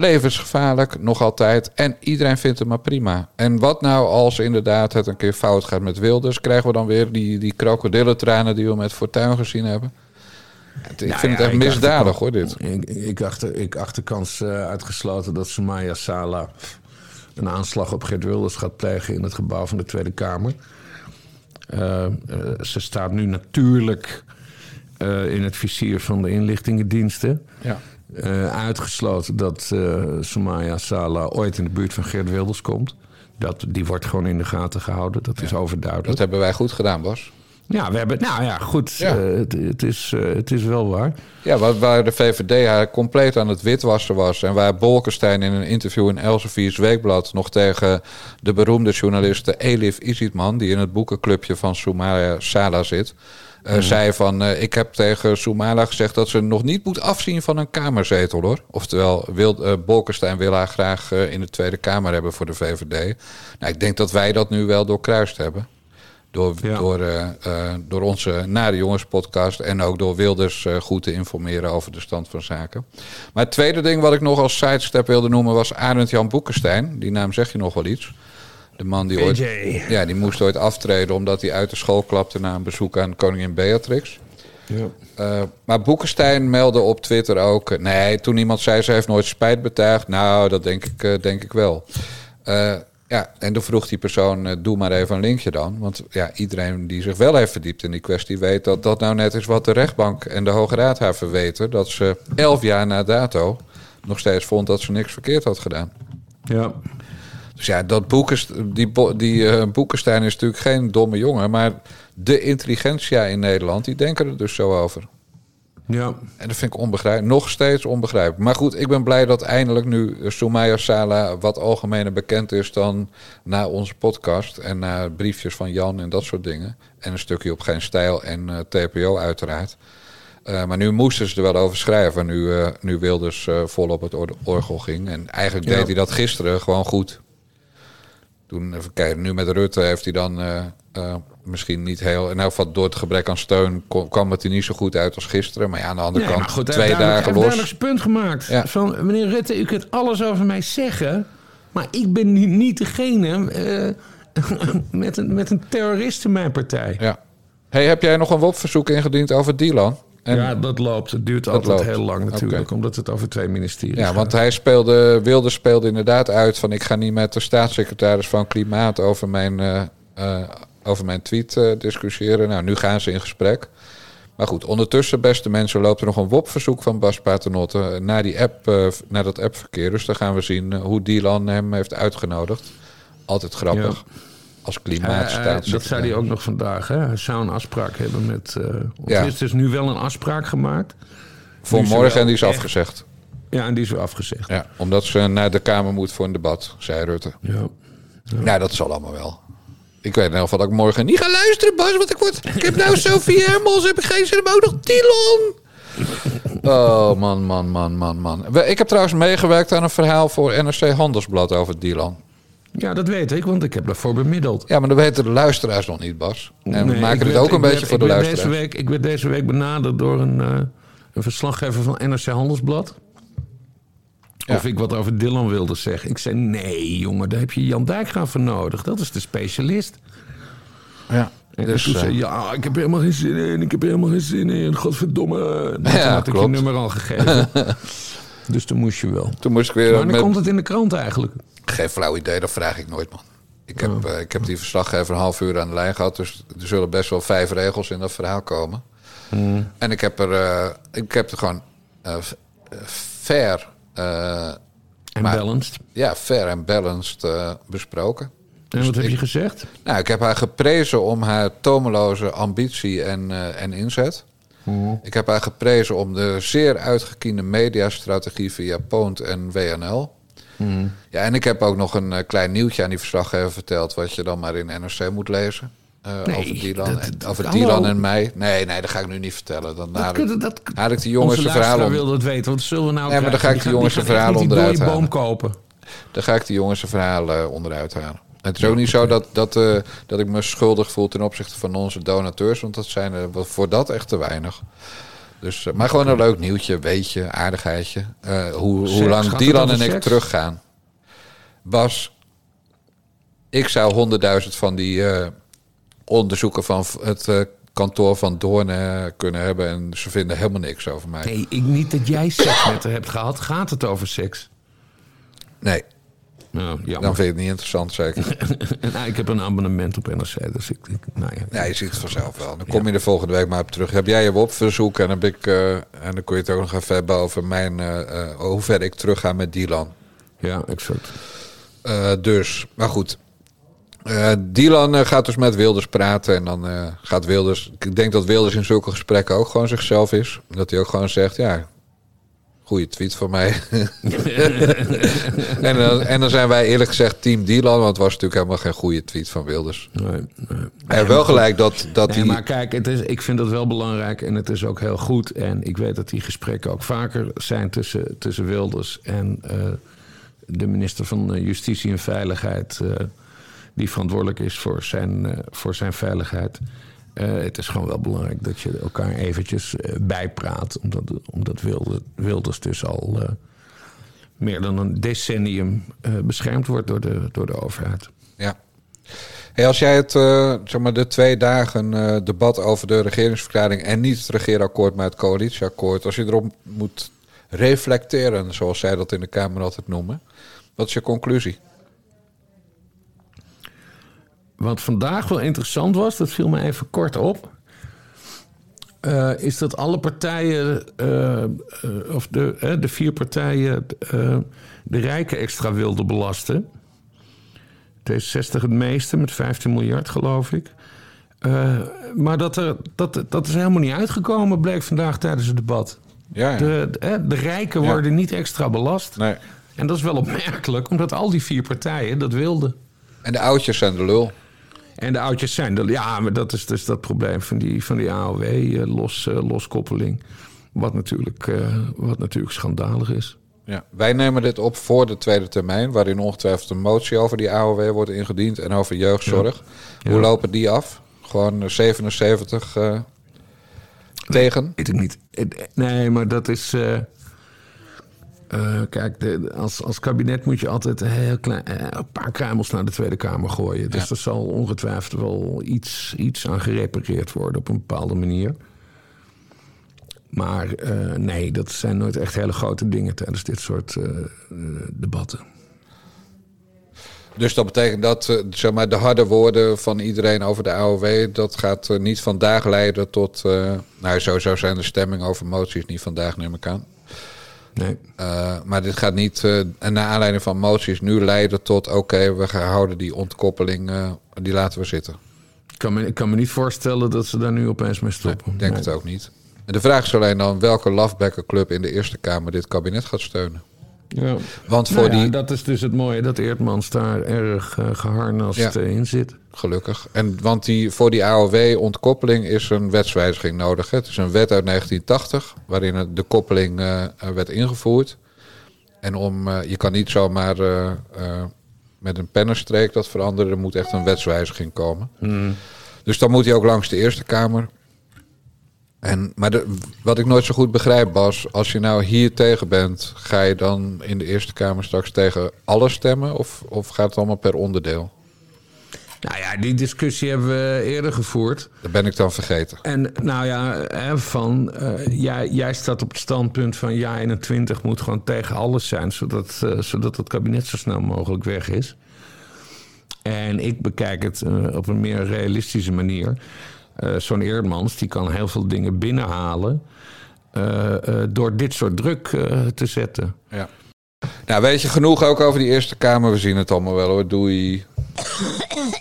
levensgevaarlijk, nog altijd. En iedereen vindt het maar prima. En wat nou als inderdaad het een keer fout gaat met Wilders? Krijgen we dan weer die, die krokodillentranen die we met Fortuin gezien hebben? Ik nou vind het echt misdadig hoor, dit. Ik, ik, achter, ik achter kans uh, uitgesloten dat Sumaya Sala een aanslag op Geert Wilders gaat plegen in het gebouw van de Tweede Kamer. Uh, uh, ze staat nu natuurlijk in het vizier van de inlichtingendiensten. Ja. Uh, uitgesloten dat uh, Sumaya Sala ooit in de buurt van Geert Wilders komt. Dat, die wordt gewoon in de gaten gehouden, dat is overduidelijk. Dat hebben wij goed gedaan, Bas. Ja, we hebben, nou ja, goed. Ja. Uh, het, het, is, het is wel waar. Ja, waar, waar de VVD haar compleet aan het witwassen was. En waar Bolkestein in een interview in Elsevier's Weekblad nog tegen de beroemde journaliste Elif Isitman, die in het boekenclubje van Sumaya Sala zit uh, zei van... Uh, ik heb tegen Soumala gezegd dat ze nog niet moet afzien van een kamerzetel hoor. Oftewel, wil, uh, Bolkestein wil haar graag in de Tweede Kamer hebben voor de VVD. Nou, ik denk dat wij dat nu wel doorkruist hebben. Door, door, door onze Nare Jongens podcast en ook door Wilders goed te informeren over de stand van zaken. Maar het tweede ding wat ik nog als sidestep wilde noemen was Arend Jan Boekenstein. Die naam zeg je nog wel iets. De man die ooit, ja, die moest ooit aftreden omdat hij uit de school klapte na een bezoek aan koningin Beatrix. Ja. Uh, maar Boekenstein meldde op Twitter ook. Nee, toen iemand zei ze heeft nooit spijt betuigd. Nou, dat denk ik, uh, denk ik wel. Uh, ja, en toen vroeg die persoon: doe maar even een linkje dan. Want ja, iedereen die zich wel heeft verdiept in die kwestie weet dat dat nou net is wat de rechtbank en de Hoge Raad haar verweten. Dat ze elf jaar na dato nog steeds vond dat ze niks verkeerd had gedaan. Ja. Dus ja, dat Boekest, die, die uh, Boekenstein is natuurlijk geen domme jongen. Maar de intelligentia in Nederland, die denken er dus zo over. Ja. En dat vind ik onbegrijpelijk. Nog steeds onbegrijpelijk. Maar goed, ik ben blij dat eindelijk nu Soumaya Sala wat algemener bekend is dan na onze podcast. En na briefjes van Jan en dat soort dingen. En een stukje op Geen Stijl en uh, TPO uiteraard. Uh, maar nu moesten ze er wel over schrijven. Nu, uh, nu Wilders vol op het orgel ging. En eigenlijk ja. deed hij dat gisteren gewoon goed. Toen, even kijken, nu met Rutte heeft hij dan misschien niet heel. En elk geval door het gebrek aan steun kwam het er niet zo goed uit als gisteren. Maar ja, aan de andere kant, goed, twee dagen los. Hij heeft punt gemaakt. Ja. Van, meneer Rutte, u kunt alles over mij zeggen. Maar ik ben niet, niet degene uh, met, een, met een terrorist in mijn partij. Ja. Hey, heb jij nog een WOP-verzoek ingediend over Dylan? En ja, dat loopt. Het duurt altijd loopt. heel lang natuurlijk, okay. omdat het over twee ministeries Ja, gaat. want hij speelde, Wilde speelde inderdaad uit van... ik ga niet met de staatssecretaris van Klimaat over mijn... Uh, uh, over mijn tweet uh, discussiëren. Nou, nu gaan ze in gesprek. Maar goed, ondertussen, beste mensen, loopt er nog een WOP-verzoek van Bas Paternotte naar, die app, naar dat appverkeer. Dus dan gaan we zien hoe Dylan hem heeft uitgenodigd. Altijd grappig. Ja. Als klimaatstaats. dat zei hij ook nog vandaag. Hè? Hij zou een afspraak hebben met. ja. Er is dus nu wel een afspraak gemaakt. Voor morgen en die is echt... afgezegd. Ja, en die is weer afgezegd. Ja, omdat ze naar de Kamer moet voor een debat, zei Rutte. Ja. ja. Nou, dat zal allemaal wel. Ik weet in ieder geval dat ik morgen niet ga luisteren, Bas. Want ik, word, ik heb nou Sophie Hermels, heb ik geen zin, maar ook nog Dylan. Oh, man, man, man, man, man. Ik heb trouwens meegewerkt aan een verhaal voor NRC Handelsblad over Dylan. Ja, dat weet ik, want ik heb daarvoor bemiddeld. Ja, maar dat weten de luisteraars nog niet, Bas. En nee, we maken het ook een beetje voor de luisteraars. Deze week, ik werd deze week benaderd door een, uh, een verslaggever van NRC Handelsblad. Ja. Of ik wat over Dylan wilde zeggen. Ik zei, nee jongen, daar heb je Jan Dijkgraaf voor nodig. Dat is de specialist. Ja. En dus, toen zei ja, ik heb helemaal geen zin in. Ik heb helemaal geen zin in. Godverdomme. Nou, ja, had ik je nummer al gegeven. dus toen moest je wel. Toen moest ik weer... Maar dan met... komt het in de krant eigenlijk. Geen flauw idee, dat vraag ik nooit, man. Ik heb, oh. uh, ik heb die verslaggever een half uur aan de lijn gehad. Dus er zullen best wel vijf regels in dat verhaal komen. Hmm. En ik heb er, uh, ik heb er gewoon uh, fair uh, en balanced. Ja, fair en balanced besproken. En dus wat heb je gezegd? Nou, ik heb haar geprezen om haar tomeloze ambitie en, en inzet. Mm. Ik heb haar geprezen om de zeer uitgekiende mediastrategie via Poont en WNL. Mm. Ja, en ik heb ook nog een klein nieuwtje aan die verslaggever verteld... wat je dan maar in NRC moet lezen. Uh, nee, over Dylan, dat, en, over Dylan en mij. Nee, nee, dat ga ik nu niet vertellen. Dan haal ik, dat, haal ik de jongens de verhaal om... wil dat weten. Wat zullen we nou Nee, maar dan ga ik de jongens verhaal onderuit halen. boom kopen. Dan ga ik de jongens verhaal uh, onderuit halen. Het is ook niet zo dat, dat, uh, dat ik me schuldig voel ten opzichte van onze donateurs. Want dat zijn er voor dat echt te weinig. Dus, uh, maar gewoon een leuk nieuwtje, weetje, aardigheidje. Uh, hoe, hoe lang Dylan en ik seks? teruggaan. Bas, ik zou honderdduizend van die onderzoeken van het uh, kantoor van Doorn kunnen hebben. En ze vinden helemaal niks over mij. Nee, ik, niet dat jij seks met haar hebt gehad. Gaat het over seks? Nee. Nou, Dan vind je het niet interessant, zeker. nou, ik heb een abonnement op NRC, dus ik... ik nou ja. ja, je ziet het vanzelf wel. Dan kom je de volgende week maar op terug. Heb jij je WOP-verzoek en, heb ik, uh, en dan kun je het ook nog even hebben over mijn, uh, hoe ver ik terug ga met Dylan. Ja, exact. dus, maar goed. Uh, Dylan uh, gaat dus met Wilders praten en dan gaat Wilders... Ik denk dat Wilders in zulke gesprekken ook gewoon zichzelf is. Dat hij ook gewoon zegt, ja, goede tweet van mij. en, dan, en dan zijn wij eerlijk gezegd team Dylan, want het was natuurlijk helemaal geen goede tweet van Wilders. Nee, nee. En wel gelijk dat, dat nee, die... maar kijk, het is, ik vind dat wel belangrijk en het is ook heel goed. En ik weet dat die gesprekken ook vaker zijn tussen, tussen Wilders en de minister van Justitie en Veiligheid die verantwoordelijk is voor zijn, uh, voor zijn veiligheid. Uh, het is gewoon wel belangrijk dat je elkaar eventjes uh, bijpraat. Omdat, omdat Wilders, Wilders dus al meer dan een decennium beschermd wordt door de, door de overheid. Ja. Als jij het, zeg maar, de twee dagen debat over de regeringsverklaring en niet het regeerakkoord, maar het coalitieakkoord, als je erop moet reflecteren, zoals zij dat in de Kamer altijd noemen, wat is je conclusie? Wat vandaag wel interessant was, dat viel me even kort op. Uh, is dat alle partijen, uh, uh, of de, de vier partijen, de rijken extra wilden belasten. D66 het meeste, met 15 miljard geloof ik. maar dat, er, dat, dat is helemaal niet uitgekomen, bleek vandaag tijdens het debat. Ja, ja. De, de, de rijken worden niet extra belast. Nee. En dat is wel opmerkelijk, omdat al die vier partijen dat wilden. En de oudjes zijn de lul. En de oudjes zijn. Ja, maar dat is dus dat probleem van die, van die AOW, uh, los, uh, loskoppeling. Wat natuurlijk, uh, wat natuurlijk schandalig is. Ja, wij nemen dit op voor de tweede termijn, waarin ongetwijfeld een motie over die AOW wordt ingediend en over jeugdzorg. Ja. Ja. Hoe lopen die af? Gewoon 77 tegen? Weet ik niet. Nee, maar dat is. Uh, uh, kijk, de, als, als kabinet moet je altijd een, heel klein, uh, een paar kruimels naar de Tweede Kamer gooien. Dus ja. er zal ongetwijfeld wel iets, iets aan gerepareerd worden op een bepaalde manier. Maar nee, dat zijn nooit echt hele grote dingen tijdens dit soort debatten. Dus dat betekent dat zeg maar, de harde woorden van iedereen over de AOW... dat gaat niet vandaag leiden tot... Nou, sowieso zijn de stemming over moties niet vandaag, neem ik aan. Nee. Uh, maar dit gaat niet, uh, naar aanleiding van moties, nu leiden tot... oké, okay, we gaan houden die ontkoppeling, die laten we zitten. Ik kan, me, ik kan me niet voorstellen dat ze daar nu opeens mee stoppen. Nee, ik denk nee. het ook niet. En de vraag is alleen dan welke lafbekkerclub in de Eerste Kamer dit kabinet gaat steunen. Ja. Want voor nou ja, die... Dat is dus het mooie dat Eertmans daar erg uh, geharnast ja. in zit. Gelukkig. En want die, voor die AOW-ontkoppeling is een wetswijziging nodig. Hè? Het is een wet uit 1980 waarin de koppeling uh, werd ingevoerd. En om, uh, je kan niet zomaar met een pennenstreek dat veranderen. Er moet echt een wetswijziging komen. Mm. Dus dan moet hij ook langs de Eerste Kamer. En, maar de, wat ik nooit zo goed begrijp, Bas, als je nou hier tegen bent, ga je dan in de Eerste Kamer straks tegen alle stemmen of, of gaat het allemaal per onderdeel? Nou ja, die discussie hebben we eerder gevoerd. Dat ben ik dan vergeten. En nou ja, van uh, jij, jij staat op het standpunt van ja, 21 moet gewoon tegen alles zijn, zodat, uh, zodat het kabinet zo snel mogelijk weg is. En ik bekijk het uh, op een meer realistische manier. Uh, Zo'n Eerdmans die kan heel veel dingen binnenhalen uh, uh, door dit soort druk te zetten. Ja. Nou, weet je genoeg ook over die Eerste Kamer? We zien het allemaal wel hoor. Doei.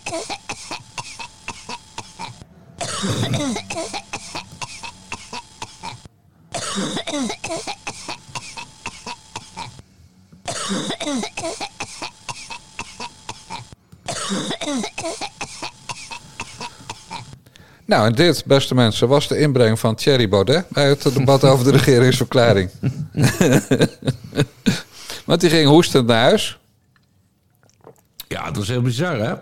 Nou, en dit, beste mensen, was de inbreng van Thierry Baudet bij het debat over de regeringsverklaring. Want die ging hoestend naar huis. Ja, dat was heel bizar, hè?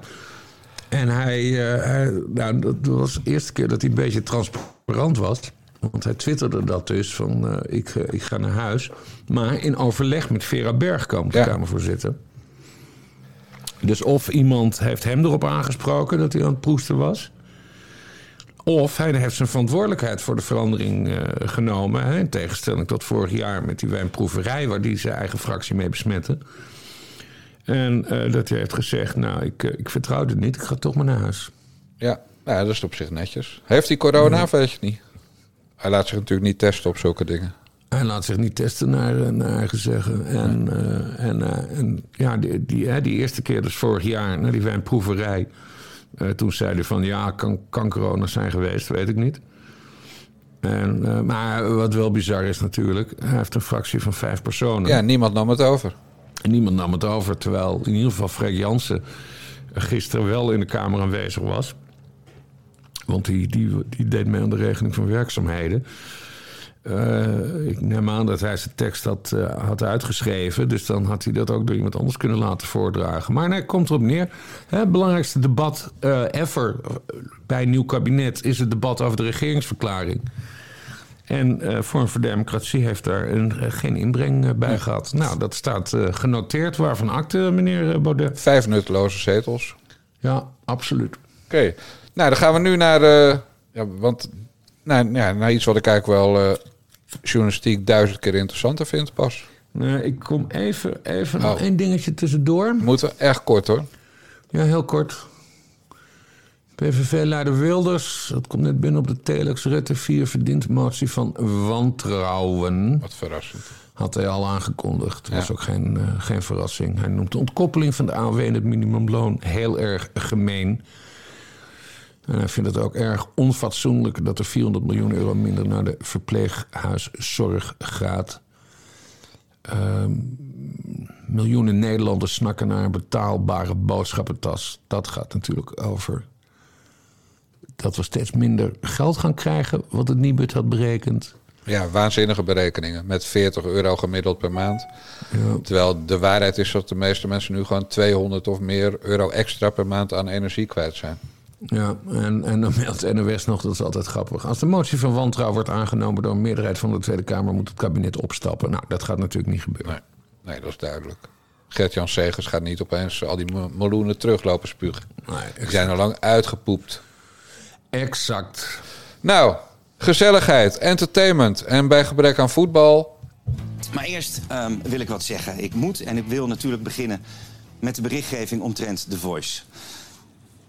En hij, uh, hij nou, dat was de eerste keer dat hij een beetje transparant was. Want hij twitterde dat dus van uh, ik, uh, ik ga naar huis. Maar in overleg met Vera Bergkamp, de ja. Kamervoorzitter. Dus of iemand heeft hem erop aangesproken dat hij aan het proesten was. Of hij heeft zijn verantwoordelijkheid voor de verandering uh, genomen. Hè, in tegenstelling tot vorig jaar met die wijnproeverij... waar die zijn eigen fractie mee besmette. En uh, dat hij heeft gezegd, nou, ik, uh, ik vertrouw het niet. Ik ga toch maar naar huis. Ja, nou, dat is op zich netjes. Heeft hij corona, weet je niet? Hij laat zich natuurlijk niet testen op zulke dingen. Hij laat zich niet testen, naar, naar eigen zeggen. En, uh, en, uh, en ja, die, die, die eerste keer dus vorig jaar, naar die wijnproeverij... Uh, toen zei hij van ja, kan, kan corona zijn geweest, weet ik niet. En, uh, maar wat wel bizar is natuurlijk, hij heeft een fractie van vijf personen. Ja, niemand nam het over. En niemand nam het over, terwijl in ieder geval Fred Jansen gisteren wel in de Kamer aanwezig was. Want die, die, die deed mee aan de regeling van werkzaamheden. Uh, ik neem aan dat hij zijn tekst had, uh, had uitgeschreven. Dus dan had hij dat ook door iemand anders kunnen laten voordragen. Maar nee, komt erop neer. Het belangrijkste debat uh, ever bij een nieuw kabinet is het debat over de regeringsverklaring. En Vorm voor Democratie heeft daar een, geen inbreng bij ja. gehad. Nou, dat staat genoteerd. Waarvan akte, meneer Baudet? Vijf nutteloze zetels. Ja, absoluut. Oké. Okay. Nou, dan gaan we nu naar... ja, want nou, ja, naar iets wat ik eigenlijk wel journalistiek duizend keer interessanter vindt, pas. Nee, ik kom even, even oh. nog één dingetje tussendoor. Moeten we echt kort hoor. Ja, heel kort. PVV-leider Wilders, dat komt net binnen op de telex. Rutte 4 verdient motie van wantrouwen. Wat verrassend. Had hij al aangekondigd. Dat ja. was ook geen, uh, geen verrassing. Hij noemt de ontkoppeling van de AOW en het minimumloon heel erg gemeen. En hij vindt het ook erg onfatsoenlijk dat er 400 miljoen euro minder naar de verpleeghuiszorg gaat. Ehm, miljoenen Nederlanders snakken naar een betaalbare boodschappentas. Dat gaat natuurlijk over dat we steeds minder geld gaan krijgen, wat het Nibud had berekend. Ja, waanzinnige berekeningen. Met 40 euro gemiddeld per maand. Ja. Terwijl de waarheid is dat de meeste mensen nu gewoon 200 of meer euro extra per maand aan energie kwijt zijn. Ja, en, en dan meldt NOS nog, dat is altijd grappig. Als de motie van wantrouwen wordt aangenomen door een meerderheid van de Tweede Kamer, moet het kabinet opstappen. Nou, dat gaat natuurlijk niet gebeuren. Nee, nee dat is duidelijk. Gert-Jan Segers gaat niet opeens al die meloenen teruglopen spugen. Nee, die zijn al lang uitgepoept. Exact. Nou, gezelligheid, entertainment en bij gebrek aan voetbal. Maar eerst um, wil ik wat zeggen. Ik moet en ik wil natuurlijk beginnen met de berichtgeving omtrent The Voice.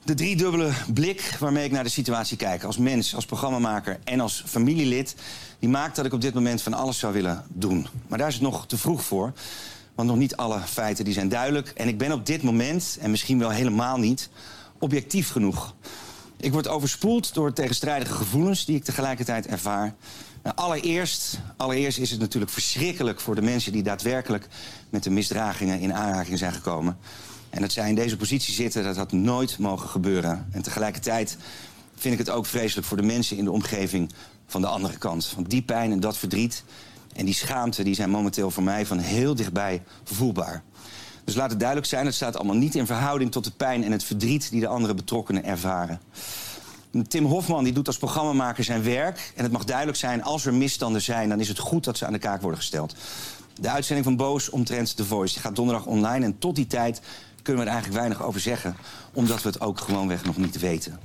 De driedubbele blik waarmee ik naar de situatie kijk, als mens, als programmamaker en als familielid, die maakt dat ik op dit moment van alles zou willen doen. Maar daar is het nog te vroeg voor, want nog niet alle feiten die zijn duidelijk. En ik ben op dit moment, en misschien wel helemaal niet, objectief genoeg. Ik word overspoeld door tegenstrijdige gevoelens die ik tegelijkertijd ervaar. Nou, allereerst, allereerst is het natuurlijk verschrikkelijk voor de mensen die daadwerkelijk met de misdragingen in aanraking zijn gekomen. En dat zij in deze positie zitten, dat had nooit mogen gebeuren. En tegelijkertijd vind ik het ook vreselijk voor de mensen in de omgeving van de andere kant. Want die pijn en dat verdriet en die schaamte die zijn momenteel voor mij van heel dichtbij voelbaar. Dus laat het duidelijk zijn, het staat allemaal niet in verhouding tot de pijn en het verdriet die de andere betrokkenen ervaren. Tim Hofman die doet als programmamaker zijn werk. En het mag duidelijk zijn, als er misstanden zijn, dan is het goed dat ze aan de kaak worden gesteld. De uitzending van Boos omtrent The Voice gaat donderdag online. En tot die tijd kunnen we er eigenlijk weinig over zeggen. Omdat we het ook gewoonweg nog niet weten.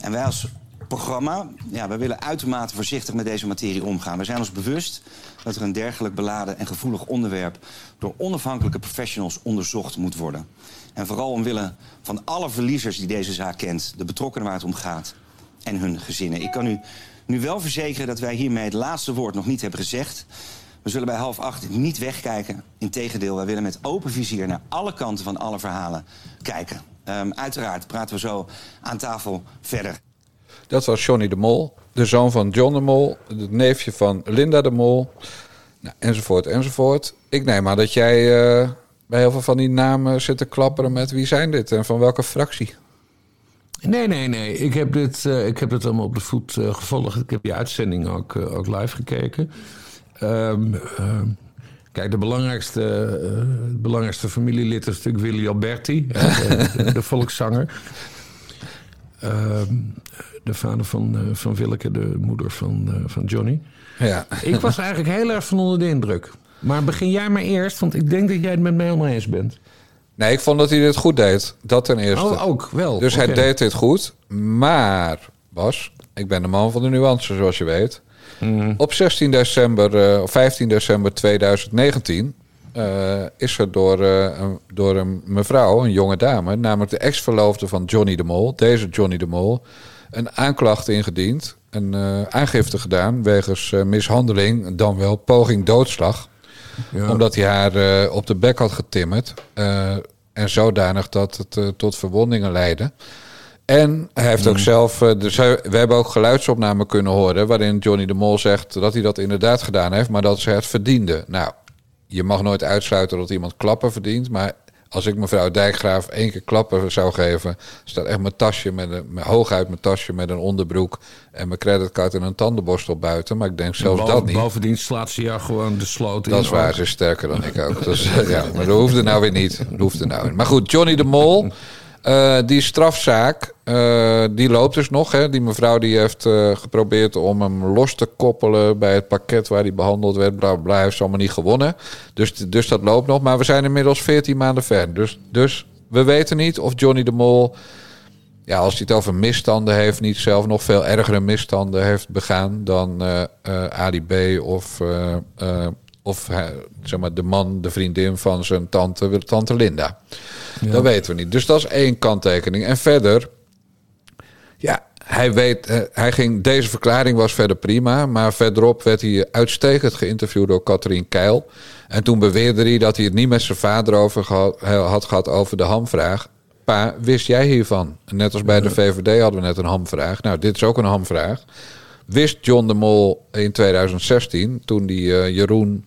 En wij als programma, ja, wij willen uitermate voorzichtig met deze materie omgaan. We zijn ons bewust dat er een dergelijk beladen en gevoelig onderwerp... door onafhankelijke professionals onderzocht moet worden. En vooral omwille van alle verliezers die deze zaak kent... de betrokkenen waar het om gaat en hun gezinnen. Ik kan u nu wel verzekeren dat wij hiermee het laatste woord nog niet hebben gezegd... We zullen bij half acht niet wegkijken. Integendeel, wij willen met open vizier naar alle kanten van alle verhalen kijken. Um, uiteraard praten we zo aan tafel verder. Dat was Johnny de Mol, de zoon van John de Mol, het neefje van Linda de Mol, nou, enzovoort, enzovoort. Ik neem aan dat jij uh, bij heel veel van die namen zit te klapperen met wie zijn dit en van welke fractie? Nee, nee, nee. Ik heb dit, uh, ik heb dit allemaal op de voet uh, gevolgd. Ik heb die uitzending ook, ook live gekeken. Um, kijk, de belangrijkste, uh, belangrijkste familielid is natuurlijk Willy Alberti, de, de, volkszanger. Um, de vader van, uh, van Willeke, de moeder van, uh, van Johnny. Ja. Ik was eigenlijk heel erg van onder de indruk. Maar begin jij maar eerst, want ik denk dat jij het met mij helemaal eens bent. Nee, ik vond dat hij dit goed deed. Dat ten eerste. Oh, ook wel. Dus okay. hij deed dit goed. Maar, Bas, ik ben de man van de nuance, zoals je weet. Mm. Op 16 december, uh, 15 december 2019 uh, is er door, uh, door een mevrouw, een jonge dame, namelijk de ex-verloofde van Johnny de Mol, deze Johnny de Mol, een aanklacht ingediend, een uh, aangifte gedaan wegens mishandeling, dan wel poging doodslag. Ja. Omdat hij haar op de bek had getimmerd. en zodanig dat het tot verwondingen leidde. En hij heeft ook mm. zelf. Dus we hebben ook geluidsopnamen kunnen horen. waarin Johnny de Mol zegt dat hij dat inderdaad gedaan heeft. maar dat ze het verdiende. Nou, je mag nooit uitsluiten dat iemand klappen verdient. Maar als ik mevrouw Dijkgraaf één keer klappen zou geven, staat echt mijn tasje met een hooguit mijn tasje met een onderbroek en mijn creditcard en een tandenborstel buiten. Maar ik denk zelfs boven, dat niet. Bovendien slaat ze ja gewoon de sloot in. Dat is waar, ze is sterker dan ik ook. Dus, ja, maar dat hoefde nou weer niet. Dat hoefde nou. Maar goed, Johnny de Mol. Uh, die strafzaak, uh, die loopt dus nog. Hè. Die mevrouw die heeft uh, geprobeerd om hem los te koppelen bij het pakket waar hij behandeld werd. Bla bla, heeft ze allemaal niet gewonnen. Dus, dus dat loopt nog. Maar we zijn inmiddels 14 maanden ver. Dus, dus we weten niet of Johnny de Mol, ja, als hij het over misstanden heeft, niet zelf nog veel ergere misstanden heeft begaan dan Ali B. of of zeg maar, de man, de vriendin van zijn tante, tante Linda. Ja. Dat weten we niet. Dus dat is één kanttekening. En verder, ja, hij weet, eh, hij ging, deze verklaring was verder prima. Maar verderop werd hij uitstekend geïnterviewd door Katrien Keil. En toen beweerde hij dat hij het niet met zijn vader over gehad, had gehad over de hamvraag. Pa, wist jij hiervan? Net als bij de VVD hadden we net een hamvraag. Nou, dit is ook een hamvraag. Wist John de Mol in 2016, toen die uh, Jeroen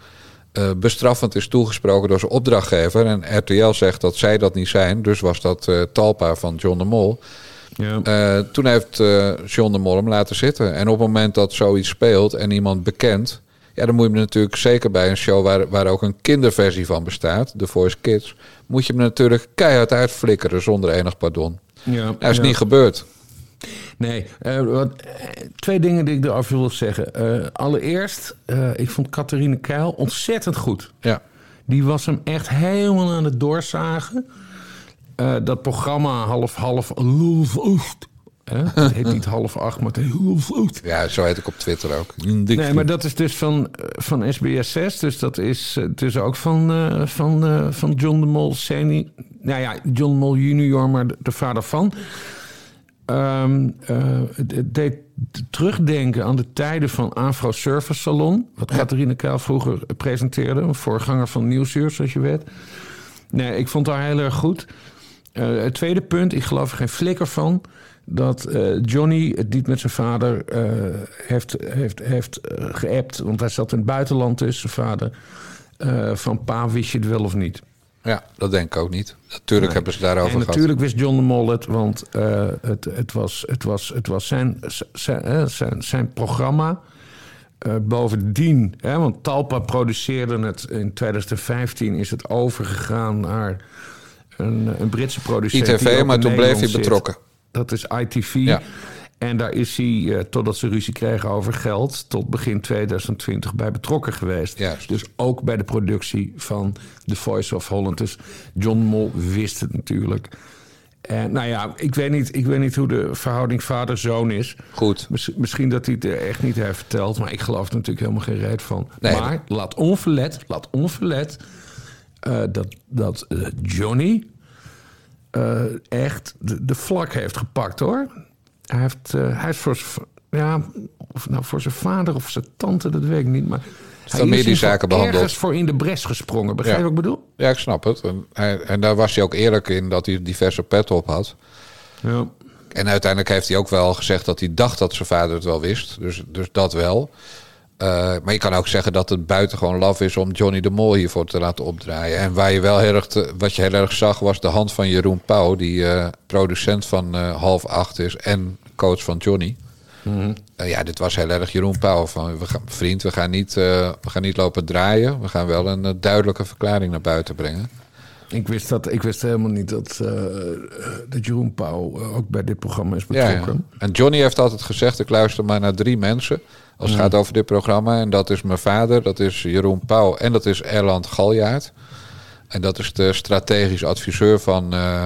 uh, bestraffend is toegesproken door zijn opdrachtgever... en RTL zegt dat zij dat niet zijn, dus was dat uh, Talpa van John de Mol... Ja. toen heeft John de Mol hem laten zitten. En op het moment dat zoiets speelt en iemand bekend... Ja, dan moet je hem natuurlijk zeker bij een show waar, waar ook een kinderversie van bestaat, The Voice Kids, moet je hem natuurlijk keihard uitflikkeren zonder enig pardon. Ja, dat is niet gebeurd. Nee, uh, wat, twee dingen die ik erover wil zeggen. Uh, allereerst, uh, ik vond Catharine Keil ontzettend goed. Ja. Die was hem echt helemaal aan het doorzagen. dat programma half half het heet niet half acht, maar het heet half acht. Ja, zo heet ik op Twitter ook. Nee, maar dat is dus van, van SBS 6. Dus dat is dus ook van, uh, van, uh, van John de Mol senior. Nou ja, John de Mol junior, maar de, de vader van. Um, uh, het deed terugdenken aan de tijden van Afro Service Salon. Wat Catharine Kuil vroeger presenteerde. Een voorganger van Nieuwsuur, zoals je weet. Nee, ik vond haar heel erg goed. Uh, het tweede punt, ik geloof er geen flikker van dat uh, Johnny het niet met zijn vader uh, heeft, heeft, heeft geappt. Want hij zat in het buitenland tussen zijn vader. van pa, wist je het wel of niet? Ja, dat denk ik ook niet. Natuurlijk nee. hebben ze daarover en gehad. Natuurlijk wist John de Mol het, want het, het, was, het, was, het was zijn, zijn, zijn, zijn programma. bovendien, hè, want Talpa produceerde het in 2015, is het overgegaan naar een, een Britse producent. ITV, maar toen bleef hij betrokken. Dat is ITV. Ja. En daar is hij, uh, totdat ze ruzie kregen over geld, tot begin 2020 bij betrokken geweest. Juist. Dus ook bij de productie van The Voice of Holland. Dus John Mol wist het natuurlijk. En nou ja, ik weet niet, ik weet niet hoe de verhouding vader-zoon is. Goed. misschien dat hij het echt niet heeft verteld, maar ik geloof er natuurlijk helemaal geen reet van. Nee, maar laat onverlet, laat onverlet uh, dat, dat uh, Johnny echt de, de, vlak heeft gepakt hoor. Hij, heeft, uh, hij is voor, ja, of nou voor zijn vader of zijn tante, dat weet ik niet. Maar hij is zaken behandeld. ergens voor in de bres gesprongen. Begrijp je wat ik bedoel? Ja, ik snap het. En, hij, en, daar was hij ook eerlijk in dat hij diverse pet op had. Ja. En uiteindelijk heeft hij ook wel gezegd dat hij dacht dat zijn vader het wel wist. Dus, dus dat wel. Uh, maar je kan ook zeggen dat het buitengewoon laf is om Johnny de Mol hiervoor te laten opdraaien. En waar je wel heel erg te, wat je heel erg zag, was de hand van Jeroen Pauw, die uh, producent van uh, half acht is en coach van Johnny. Mm -hmm. ja, dit was heel erg Jeroen Pauw. Van, we gaan, vriend, we gaan, niet, we gaan niet lopen draaien. We gaan wel een duidelijke verklaring naar buiten brengen. Ik wist, dat, ik wist helemaal niet dat, dat Jeroen Pauw ook bij dit programma is betrokken. Ja, ja. En Johnny heeft altijd gezegd: ik luister maar naar drie mensen. Als het gaat over dit programma. En dat is mijn vader, dat is Jeroen Pauw en dat is Erland Galjaard. En dat is de strategisch adviseur van uh,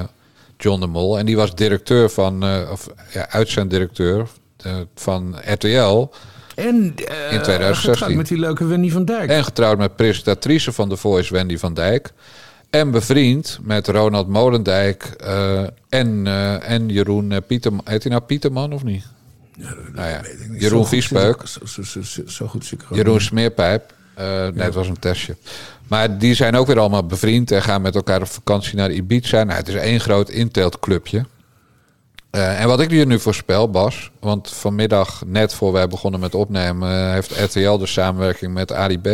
John de Mol. En die was directeur van, uh, of ja, uitzenddirecteur uh, van RTL. En in 2016. met die leuke Wendy van Dijk. En getrouwd met presentatrice van The Voice, Wendy van Dijk. En bevriend met Ronald Molendijk en, en Jeroen Pieterman. Heet hij nou Pieterman of niet? Ja, nou ja. Jeroen Viespeuk. Zo, zo, zo, zo, goed Jeroen Smeerpijp. Uh, nee, het was een testje. Maar die zijn ook weer allemaal bevriend en gaan met elkaar op vakantie naar Ibiza. Nou, het is één groot inteeltclubje. Uh, en wat ik hier nu voorspel, Bas, want vanmiddag, net voor wij begonnen met opnemen, heeft RTL de samenwerking met ADB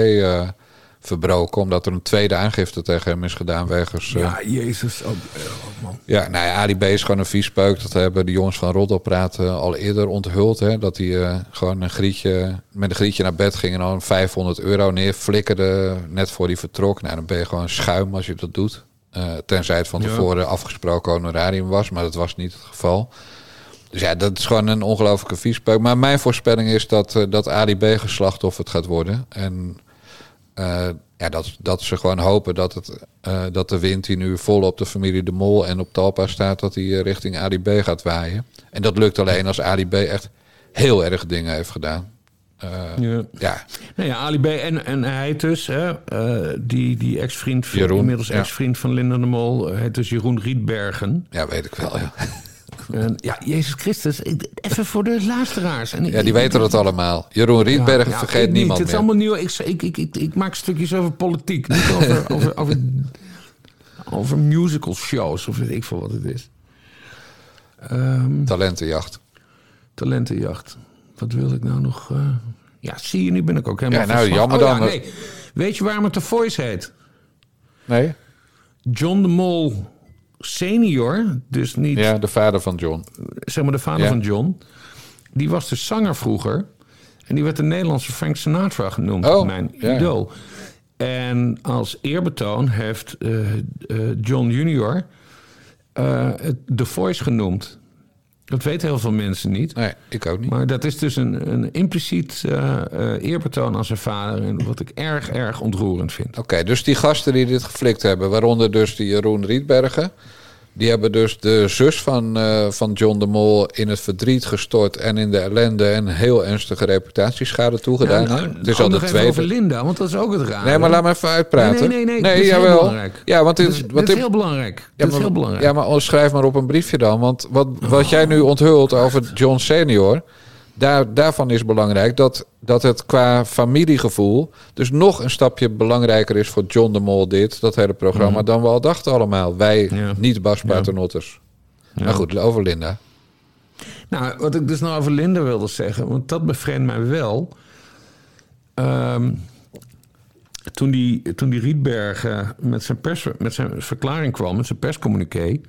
verbroken. Omdat er een tweede aangifte tegen hem is gedaan wegens... Uh, ja, jezus. Oh, man. Ja, nou ja, ADB is gewoon een viespeuk. Dat hebben de jongens van Roddelpraat al eerder onthuld. Hè, dat hij uh, gewoon een grietje, met een grietje naar bed ging en dan 500 euro neerflikkerde net voor hij vertrok. Nou, dan ben je gewoon schuim als je dat doet. Uh, tenzij het van tevoren ja. afgesproken honorarium was, maar dat was niet het geval. Dus ja, dat is gewoon een ongelofelijke viespeuk. Maar mijn voorspelling is dat, dat ADB geslachtoffer gaat worden. En uh, ja, dat, dat ze gewoon hopen dat, het, uh, dat de wind die nu vol op de familie De Mol en op Talpa staat, dat die richting ADB gaat waaien. En dat lukt alleen als ADB echt heel erg dingen heeft gedaan. Uh, ja. ja. Nou ja, Ali B en, en hij dus, hè, uh, die, die ex-vriend, inmiddels ex-vriend van Linda de Mol, heet dus Jeroen Rietbergen. Ja, weet ik wel, ja. En, ja, Jezus Christus, even voor de luisteraars. En, ja, die weten het allemaal. Jeroen Rietbergen ja, ja, vergeet niemand Het is allemaal nieuw. Ik, ik, ik, ik, ik, maak stukjes over politiek, niet over, over, over, over musical shows of weet ik veel wat het is. Um, talentenjacht. Talentenjacht. Wat wil ik nou nog? Uh... Ja, zie je, nu ben ik ook helemaal... Ja, nou, jammer oh, dan. nee. Weet je waarom het The Voice heet? Nee. John de Mol senior, dus niet... Ja, de vader van John. Zeg maar de vader van John. Die was de zanger vroeger. En die werd de Nederlandse Frank Sinatra genoemd. Oh, mijn ja, idool. En als eerbetoon heeft uh, John Junior uh, The Voice genoemd. Dat weten heel veel mensen niet. Nee, ik ook niet. Maar dat is dus een, een impliciet eerbetoon aan zijn vader. En wat ik erg, erg ontroerend vind. Oké, dus die gasten die dit geflikt hebben, waaronder dus die Jeroen Rietbergen. Die hebben dus de zus van, uh, van John de Mol in het verdriet gestort en in de ellende en heel ernstige reputatieschade toegedaan. Ja, nou, het is al de tweede. over Linda, want dat is ook het raar. Nee, maar laat me even uitpraten. Nee, nee, nee. nee, nee jawel. Ja, want dit, is, dit is heel belangrijk. Ja, maar, is heel belangrijk. Ja, maar schrijf maar op een briefje dan. Want wat, wat jij nu onthult over John senior daar, daarvan is belangrijk dat, dat het qua familiegevoel dus nog een stapje belangrijker is voor John de Mol dit, dat hele programma, mhm. dan we al dachten allemaal. Wij, niet Bas Paternotters. Ja. Maar goed, over Linda. Nou, wat ik dus nou over Linda wilde zeggen, want dat bevreemdt mij wel. Ehm, toen, die, toen die Rietbergen met zijn, pers, met zijn verklaring kwam, met zijn perscommuniqué...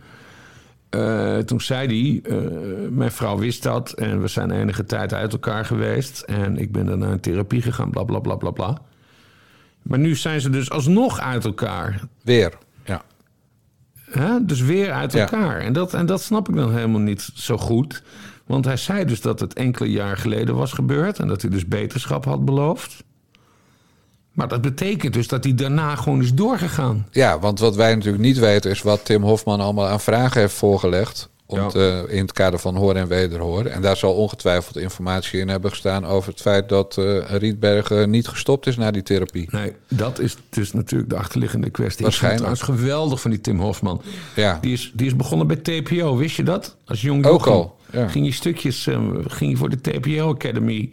Uh, toen zei hij, uh, mijn vrouw wist dat en we zijn enige tijd uit elkaar geweest. En ik ben dan naar therapie gegaan, bla bla bla bla bla. Maar nu zijn ze dus alsnog uit elkaar. Weer, ja. Dus weer uit elkaar. En, dat, en dat snap ik dan helemaal niet zo goed. Want hij zei dus dat het enkele jaar geleden was gebeurd en dat hij dus beterschap had beloofd. Maar dat betekent dus dat hij daarna gewoon is doorgegaan. Ja, want wat wij natuurlijk niet weten is wat Tim Hofman allemaal aan vragen heeft voorgelegd. Om in het kader van hoor en wederhoor. En daar zal ongetwijfeld informatie in hebben gestaan over het feit dat uh, Rietbergen niet gestopt is na die therapie. Nee, dat is dus natuurlijk de achterliggende kwestie. Waarschijnlijk. Het geweldig van die Tim Hofman. Ja. Die, is, die is begonnen bij TPO, wist je dat? Als jong Ook al. Ja. Ging je stukjes, uh, ging je voor de TPO Academy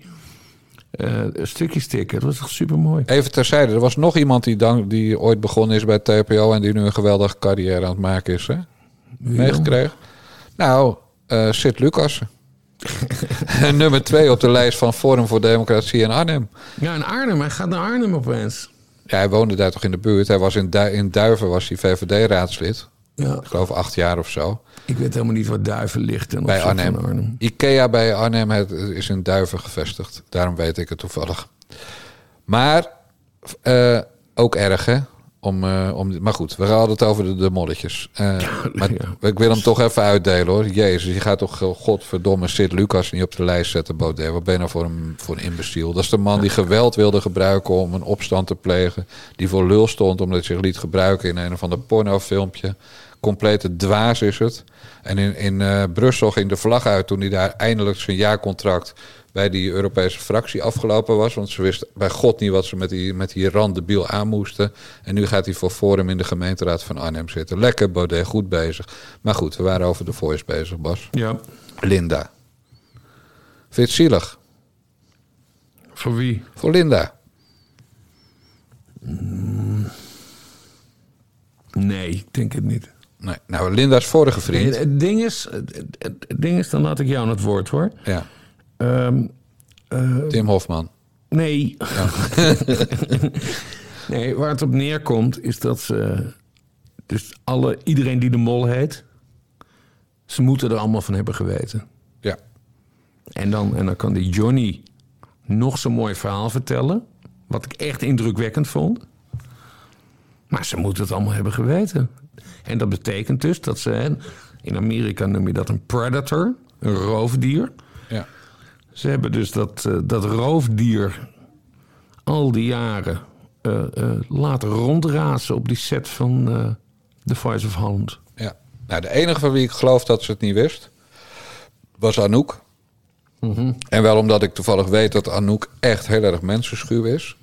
uh, stukjes tikken. Dat was echt super mooi. Even terzijde, er was nog iemand die, dan, die ooit begonnen is bij TPO en die nu een geweldige carrière aan het maken is. Hè? Meegekregen? Nou, uh, Sid Lucas. Nummer twee op de lijst van Forum voor Democratie in Arnhem. Ja, in Arnhem. Hij gaat naar Arnhem opeens. Ja, hij woonde daar toch in de buurt. Hij was in, in Duiven was hij VVD-raadslid. Ja. Ik geloof acht jaar of zo. Ik weet helemaal niet waar Duiven ligt. En bij Arnhem. Ikea bij Arnhem het, is in Duiven gevestigd. Daarom weet ik het toevallig. Maar uh, ook erg, hè? Om, uh, om, maar goed, we hadden het over de, de molletjes. Uh, maar ik wil hem toch even uitdelen hoor. Jezus, je gaat toch godverdomme Sid Lucas niet op de lijst zetten, Baudet. Wat ben je nou voor een, voor een imbeciel? Dat is de man die geweld wilde gebruiken om een opstand te plegen. Die voor lul stond omdat hij zich liet gebruiken in een of ander pornofilmpje complete dwaas is het. En in, in uh, Brussel ging de vlag uit toen hij daar eindelijk zijn jaarcontract bij die Europese fractie afgelopen was. Want ze wisten bij God niet wat ze met die, met die randebiel aan moesten. En nu gaat hij voor Forum in de gemeenteraad van Arnhem zitten. Lekker, Baudet, goed bezig. Maar goed, we waren over de voice bezig, Bas. Ja. Linda. Vind je het zielig? Voor wie? Voor Linda. Nee, ik denk het niet. Nee. Nou, Linda's vorige vriend. het, ding is, het, ding is, dan laat ik jou aan het woord hoor. Ja. Um, Tim Hofman. Nee. Ja. nee, waar het op neerkomt is dat ze. Dus alle, iedereen die de mol heet. Ze moeten er allemaal van hebben geweten. Ja. En dan, en dan kan die Johnny nog zo'n mooi verhaal vertellen. Wat ik echt indrukwekkend vond. Maar ze moeten het allemaal hebben geweten. En dat betekent dus dat ze, in Amerika noem je dat een predator, een roofdier. Ja. Ze hebben dus dat, uh, dat roofdier al die jaren uh, uh, laten rondrazen op die set van The Voice of Holland. Ja, nou, de enige van wie ik geloof dat ze het niet wist, was Anouk. Mm En wel omdat ik toevallig weet dat Anouk echt heel erg mensenschuw is.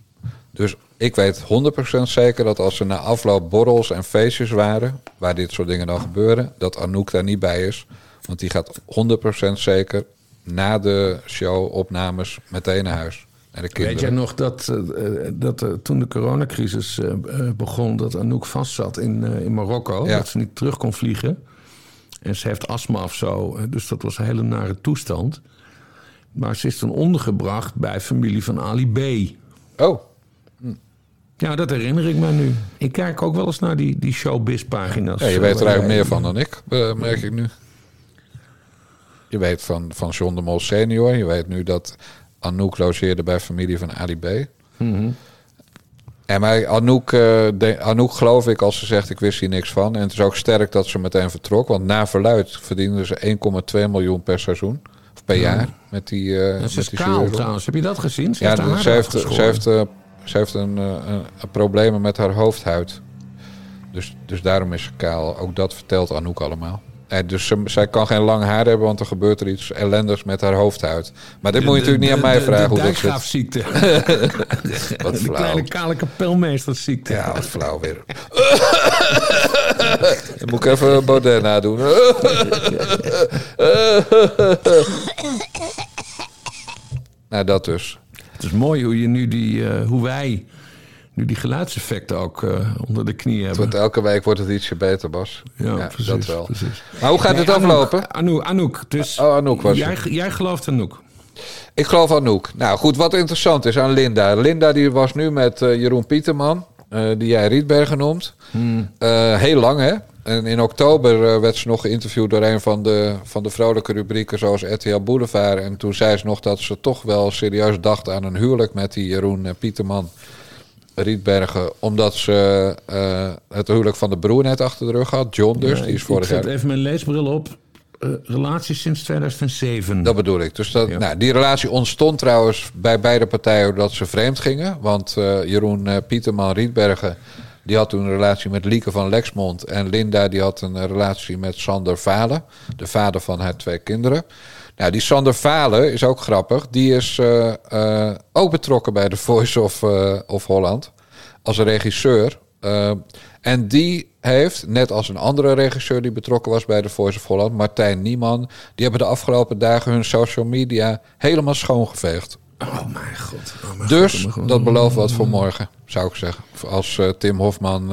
Dus ik weet 100% zeker dat als er na afloop borrels en feestjes waren, waar dit soort dingen dan gebeuren, dat Anouk daar niet bij is. Want die gaat 100% zeker na de show opnames meteen naar huis. En de kinderen. Weet jij nog dat, uh, dat uh, toen de coronacrisis uh, begon... dat Anouk vastzat in, in Marokko, ja. dat ze niet terug kon vliegen... En ze heeft astma of zo. Dus dat was een hele nare toestand. Maar ze is toen ondergebracht bij familie van Ali B. Oh. Ja, dat herinner ik me nu. Ik kijk ook wel eens naar die, die showbiz-pagina's. Ja, je weet er eigenlijk meer van dan ik, merk ik nu. Je weet van, van John de Mol senior. Je weet nu dat Anouk logeerde bij familie van Ali B. Mm -hmm. En maar Anouk, uh, de, Anouk geloof ik als ze zegt ik wist hier niks van. En het is ook sterk dat ze meteen vertrok. Want na verluid verdienden ze 1,2 miljoen per seizoen. Of per jaar. Met die, uh, is kaal trouwens. Heb je dat gezien? Ze ja, heeft ze heeft, ze heeft, uh, ze heeft een, een, problemen met haar hoofdhuid. Dus, dus daarom is ze kaal. Ook dat vertelt Anouk allemaal. En dus ze, zij kan geen lang haar hebben, want er gebeurt er iets ellendigs met haar hoofdhuid. Maar dit moet je natuurlijk niet aan mij vragen hoe dat zit. ziekte. wat flauw. De kleine kale kapelmeestersziekte. Ja, wat flauw weer. Dan moet ik even Baudet nadoen. nou, dat dus. Het is mooi hoe je nu die, uh, hoe wij nu die geluidseffecten ook uh, onder de knie hebben. Want elke week wordt het ietsje beter, Bas. Ja, ja precies, dat wel. Precies. Maar hoe gaat nee, het aflopen? Anouk, Anouk, dus oh, Anouk was jij, jij gelooft Anouk? Ik geloof Anouk. Nou goed, wat interessant is aan Linda. Linda die was nu met uh, Jeroen Pieterman, uh, die jij Rietbergen noemt. Hmm. heel lang hè? En in oktober werd ze nog geïnterviewd door een van de, van de vrolijke rubrieken zoals RTL Boulevard. En toen zei ze nog dat ze toch wel serieus dacht aan een huwelijk met die Jeroen Pieterman. Rietbergen, omdat ze uh, het huwelijk van de broer net achter de rug had. John dus, die is vorig jaar... Ik zet even mijn leesbril op. Uh, relatie sinds 2007. Dat bedoel ik. Dus dat, nou, die relatie ontstond trouwens bij beide partijen dat ze vreemd gingen. Want uh, Jeroen Pieterman Rietbergen... die had toen een relatie met Lieke van Lexmond. En Linda die had een relatie met Sander Valen. De vader van haar twee kinderen. Nou, die Sander Valen is ook grappig. Die is uh, uh, ook betrokken bij The Voice of, uh, of Holland. Als regisseur. en die heeft, net als een andere regisseur die betrokken was bij The Voice of Holland, Martijn Nieman. Die hebben de afgelopen dagen hun social media helemaal schoongeveegd. Oh mijn god. Oh mijn dus god, god. dat belooft wat voor morgen, zou ik zeggen. Als Tim Hofman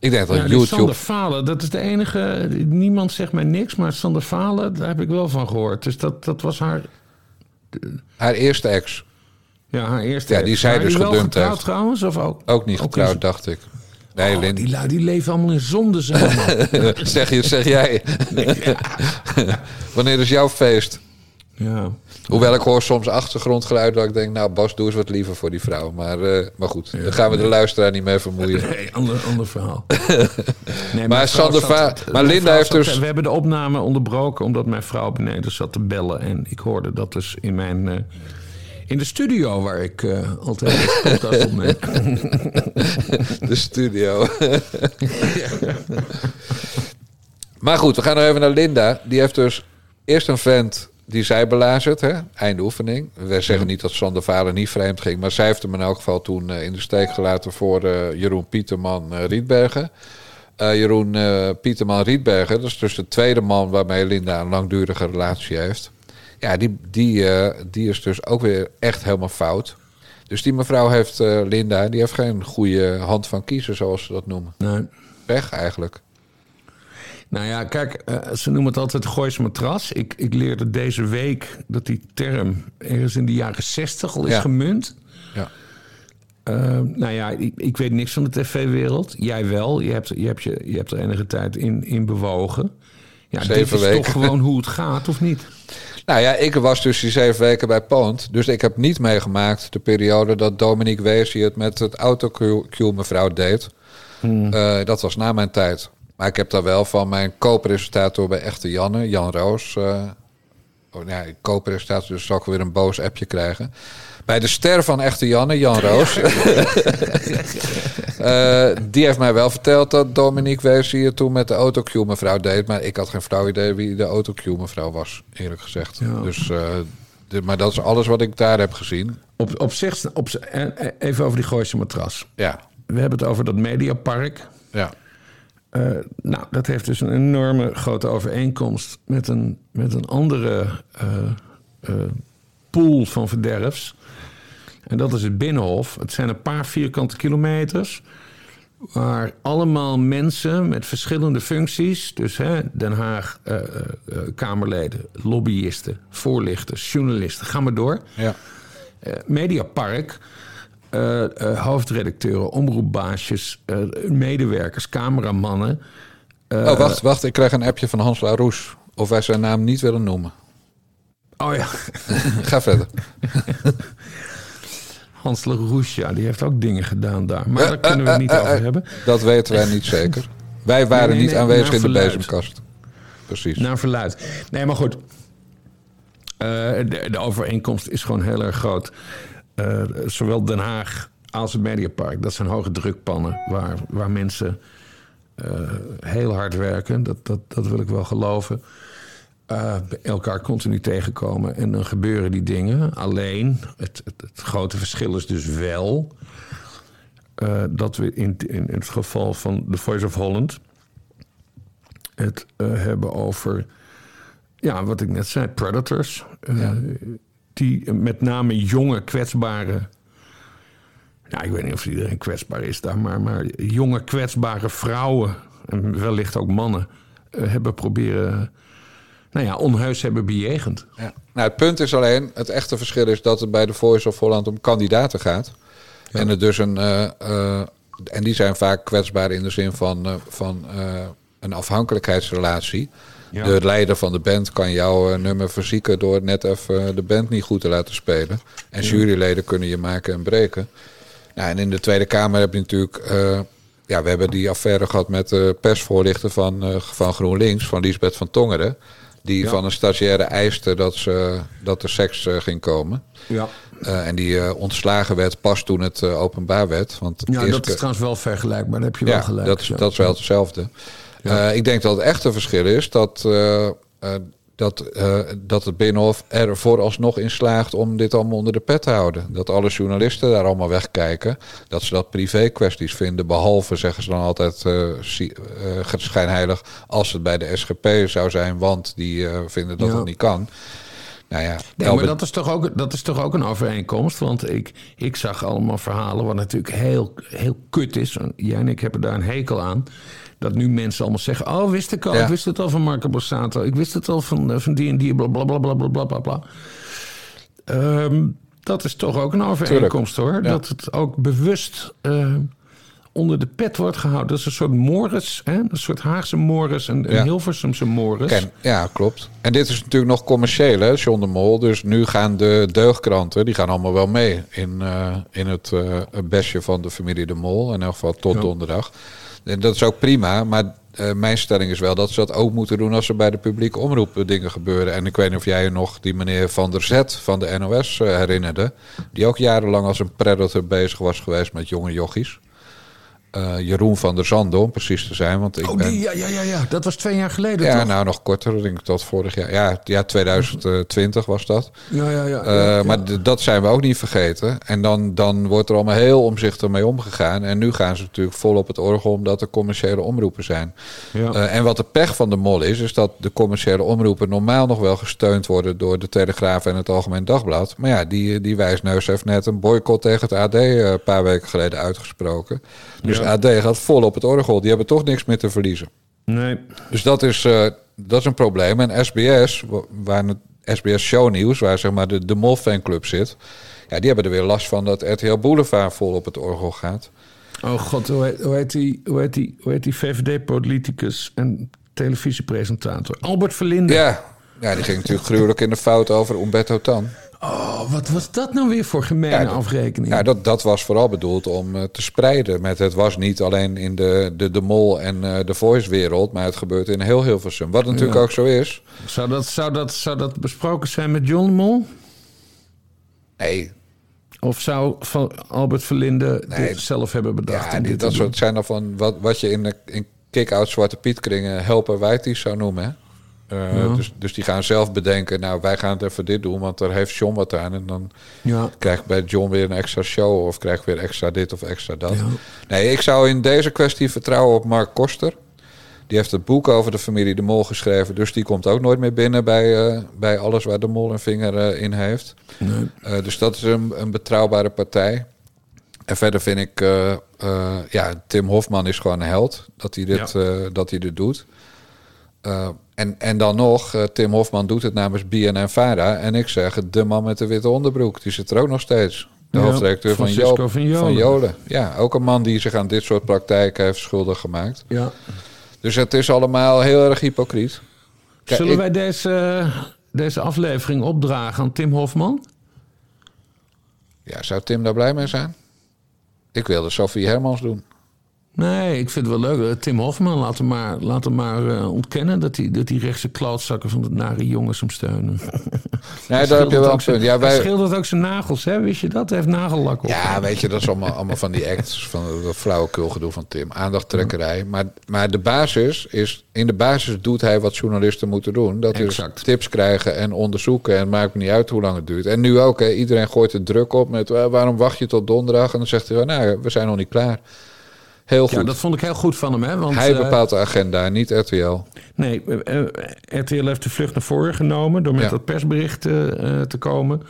ik denk dat ja, YouTube... Sander Falen, dat is de enige... Niemand zegt mij niks, maar Sander Falen, daar heb ik wel van gehoord. Dus dat, dat was haar... Haar eerste ex. Ja, haar eerste Ja, die zij dus gedumpt heeft. trouwens, of ook? Ook niet getrouwd, dacht ik. Nee, oh, die, die leven allemaal in zonde, zeg, je, zeg jij. Wanneer is jouw feest? Ja. Hoewel ik hoor soms achtergrondgeluid dat ik denk, nou Bas, doe eens wat liever voor die vrouw. Maar, uh, maar goed, ja, dan gaan we de luisteraar niet mee vermoeien. Nee, ander, ander verhaal. nee, maar Sander zat, maar Linda heeft dus... we hebben de opname onderbroken omdat mijn vrouw beneden zat te bellen. En ik hoorde dat dus in mijn... Uh, in de studio waar ik uh, altijd podcast opneem. de studio. maar goed, we gaan nog even naar Linda. Die heeft dus eerst een vent die zij belazert, hè? einde oefening. We zeggen niet dat Sander Vader niet vreemd ging, maar zij heeft hem in elk geval toen uh, in de steek gelaten voor uh, Jeroen Pieterman uh, Rietbergen. Jeroen Pieterman Rietbergen, dat is dus de tweede man waarmee Linda een langdurige relatie heeft. Ja, die, die, die is dus ook weer echt helemaal fout. Dus die mevrouw heeft, Linda, die heeft geen goede hand van kiezen, zoals ze dat noemen. Nee. Weg eigenlijk. Nou ja, kijk, uh, ze noemen het altijd Goois matras. Ik, ik leerde deze week dat die term ergens in de jaren zestig al is ja. gemunt. Ja. Uh, nou ja, ik, ik, weet niks van de tv-wereld. Jij wel. Je hebt, je, hebt je, je hebt er enige tijd in, in bewogen. Ja, Zeven dit is weken. toch gewoon hoe het gaat, of niet? Nou ja, ik was dus die zeven weken bij Poont. Dus ik heb niet meegemaakt de periode dat Dominique Weesie het met het autocue mevrouw deed. Hmm. Uh, dat was na mijn tijd. Maar ik heb daar wel van mijn co-presentator bij Echte Janne, Jan Roos. Uh, oh, ja, co-presentator, dus zal ik weer een boos appje krijgen. Bij de ster van Echte Janne, Jan Roos. uh, die heeft mij wel verteld dat Dominique Wees hier toen met de autocue mevrouw deed. Maar ik had geen flauw idee wie de autocue mevrouw was, eerlijk gezegd. Ja. Dus, uh, de, maar dat is alles wat ik daar heb gezien. Op, op zich, op, even over die Gooise matras. Ja. We hebben het over dat Mediapark. Ja. Uh, nou, dat heeft dus een enorme grote overeenkomst met een, met een andere uh, uh, pool van verderfs. En dat is het Binnenhof. Het zijn een paar vierkante kilometers. Waar allemaal mensen met verschillende functies, dus hè, Den Haag, Kamerleden, lobbyisten, voorlichters, journalisten, ga maar door. Ja. Mediapark, hoofdredacteuren, omroepbaasjes, medewerkers, cameramannen. oh, wacht, wacht. Ik krijg een appje van Hans Laroes. Of wij zijn naam niet willen noemen. Oh ja. Ga verder. Hans Laroes, ja, die heeft ook dingen gedaan daar. Maar daar kunnen we het niet over hebben. Dat weten wij niet zeker. Wij waren niet aanwezig in de bezemkast. Precies. Naar verluid. Nee, maar goed. de, de, overeenkomst is gewoon heel erg groot. Uh, zowel Den Haag als het Mediapark. Dat zijn hoge drukpannen waar, waar mensen uh, heel hard werken. Dat, dat, dat wil ik wel geloven. Uh, elkaar continu tegenkomen en dan gebeuren die dingen. Alleen, het, het, grote verschil is dus wel dat we in, in, het geval van The Voice of Holland het hebben over, ja, wat ik net zei, predators. Die met name jonge, kwetsbare. Nou, ik weet niet of iedereen kwetsbaar is daar, maar, maar jonge, kwetsbare vrouwen en wellicht ook mannen hebben proberen nou ja, onheus hebben bejegend. Ja. Nou, het punt is alleen, het echte verschil is dat het bij de Voice of Holland om kandidaten gaat. Ja. En het dus een. Uh, uh, en die zijn vaak kwetsbaar in de zin van, uh, van een afhankelijkheidsrelatie. Ja. De leider van de band kan jouw nummer verzieken door net even de band niet goed te laten spelen. En juryleden kunnen je maken en breken. Nou, en in de Tweede Kamer heb je natuurlijk. ja, we hebben die affaire gehad met de persvoorlichter van, van GroenLinks, van Lisbeth van Tongeren. Die van een stagiaire eiste dat, ze, dat er seks uh, ging komen. Ja. Uh, en die uh, ontslagen werd pas toen het openbaar werd. Want ja, dat is trouwens wel vergelijkbaar. Daar heb je ja, wel gelijk. Dat, is, dat is wel hetzelfde. Ja. ik denk dat het echte verschil is dat dat, uh, dat het Binnenhof er vooralsnog in slaagt om dit allemaal onder de pet te houden. Dat alle journalisten daar allemaal wegkijken. Dat ze dat privé kwesties vinden. Behalve, zeggen ze dan altijd schijnheilig, als het bij de SGP zou zijn, want die vinden dat ja. het niet kan. Nou ja, nee, maar dat is, toch ook, dat is toch ook een overeenkomst? Want ik, ik zag allemaal verhalen wat natuurlijk heel, heel kut is. Jij en ik hebben daar een hekel aan dat nu mensen allemaal zeggen: Oh, wist ik al. Ja. Ik wist het al van Marco Borsato. Ik wist het al van, van die en die. Bla bla bla bla bla bla bla. Um, dat is toch ook een overeenkomst Tuurlijk. hoor. Ja. Dat het ook bewust uh, onder de pet wordt gehouden. Dat is een soort Morris, hè? een soort Haagse Morris en een ja. Hilversumse Morris. Ken, ja, klopt. En dit is natuurlijk nog commercieel, hè, John de Mol. Dus nu gaan de deugdkranten, die gaan allemaal wel mee in, uh, in het uh, besje van de familie de Mol. In elk geval tot ja. donderdag. En dat is ook prima, maar uh, mijn stelling is wel dat ze dat ook moeten doen als er bij de publieke omroep dingen gebeuren. En ik weet niet of jij je nog die meneer Van der Zet van de NOS uh, herinnerde. Die ook jarenlang als een predator bezig was geweest met jonge jochies. Uh, Jeroen van der Zanden, om precies te zijn. Want ik oh, ben... ja, ja, ja, ja, dat was twee jaar geleden. Ja, toch? nou nog korter, denk ik dat vorig jaar. Ja, ja 2020 was dat. Ja, ja, ja. Uh, ja, ja. Maar dat zijn we ook niet vergeten. En dan, dan wordt er allemaal heel omzichtig mee omgegaan. En nu gaan ze natuurlijk vol op het orgel omdat er commerciële omroepen zijn. Ja. Uh, en wat de pech van de mol is, is dat de commerciële omroepen normaal nog wel gesteund worden door de Telegraaf en het Algemeen Dagblad. Maar ja, die, die wijsneus heeft net een boycott tegen het AD een paar weken geleden uitgesproken. Dus Ja. AD gaat vol op het orgel. Die hebben toch niks meer te verliezen. Nee. Dus dat is, uh, dat is een probleem. En SBS, waar het SBS Shownieuws, waar zeg maar de, de Mol fanclub zit... Ja, die hebben er weer last van dat RTL Boulevard vol op het orgel gaat. Oh god, hoe heet, hoe heet die, hoe heet die, hoe heet die VVD-politicus en televisiepresentator? Albert Verlinde. Ja, ja die ging natuurlijk gruwelijk in de fout over Umberto Tan. Oh, wat was dat nou weer voor gemene Ja, dat- afrekening? Ja, dat, dat was vooral bedoeld om uh, te spreiden. Met, het was niet alleen in de, de, de mol en uh, de voice wereld, maar het gebeurt in heel Hilversum. Wat natuurlijk Ja. ook zo is. Zou, dat, zou, dat, zou dat besproken zijn met John de Mol? Nee, Of zou van Albert Verlinde Nee. dit zelf hebben bedacht? ja, dit dat soort doen? zijn dan van wat, wat je in, de- in kick-out Zwarte Piet kringen helper wijties zou noemen. Hè? Uh, Ja. dus, dus die gaan zelf bedenken, nou wij gaan het even dit doen, want daar heeft John wat aan. En dan Ja. krijg ik bij John weer een extra show of krijg ik weer extra dit of extra dat. Ja. Nee, ik zou in deze kwestie vertrouwen op Mark Koster. Die heeft het boek over de familie De Mol geschreven. Dus die komt ook nooit meer binnen bij, bij alles waar De Mol een vinger in heeft. Nee. dus dat is een, een betrouwbare partij. En verder vind ik, ja, Tim Hofman is gewoon een held dat hij dit, dat hij dit doet. En, en dan nog, uh, Tim Hofman doet het namens BNN Vara. En ik zeg, de man met de witte onderbroek, die zit er ook nog steeds. De ja, hoofdredacteur van, Joop, van, Jolen. van Jolen. Ja, ook een man die zich aan dit soort praktijken heeft schuldig gemaakt. Ja. Dus het is allemaal heel erg hypocriet. Zullen wij deze, deze aflevering opdragen aan Tim Hofman? Ja, zou Tim daar blij mee zijn? Ik wilde Sophie Hermans doen. Nee, ik vind het wel leuk. Eh, Tim Hofman, laat hem maar, laat hem maar uh, ontkennen dat hij, dat die rechtse klautzakken van de nare jongens hem steunen. Nee, daar heb je wel een punt. Ja, wij... Hij schildert ook zijn nagels, hè? Wist je dat? Hij heeft nagellak op. Ja, weet je, dat is allemaal, allemaal van die acts, van dat flauwekul gedoe van Tim. Aandachttrekkerij. Maar, maar de basis is, in de basis doet hij wat journalisten moeten doen. Dat exact. is tips krijgen en onderzoeken. En maakt me niet uit hoe lang het duurt. En nu ook, hè, iedereen gooit er druk op met waarom wacht je tot donderdag? En dan zegt hij, nou, we zijn nog niet klaar. Heel goed. Ja, dat vond ik heel goed van hem. Hè? Want, Hij eh, bepaalt de agenda, niet RTL. Nee, uh, eh, eh, RTL heeft de vlucht naar voren genomen door met dat persbericht te komen.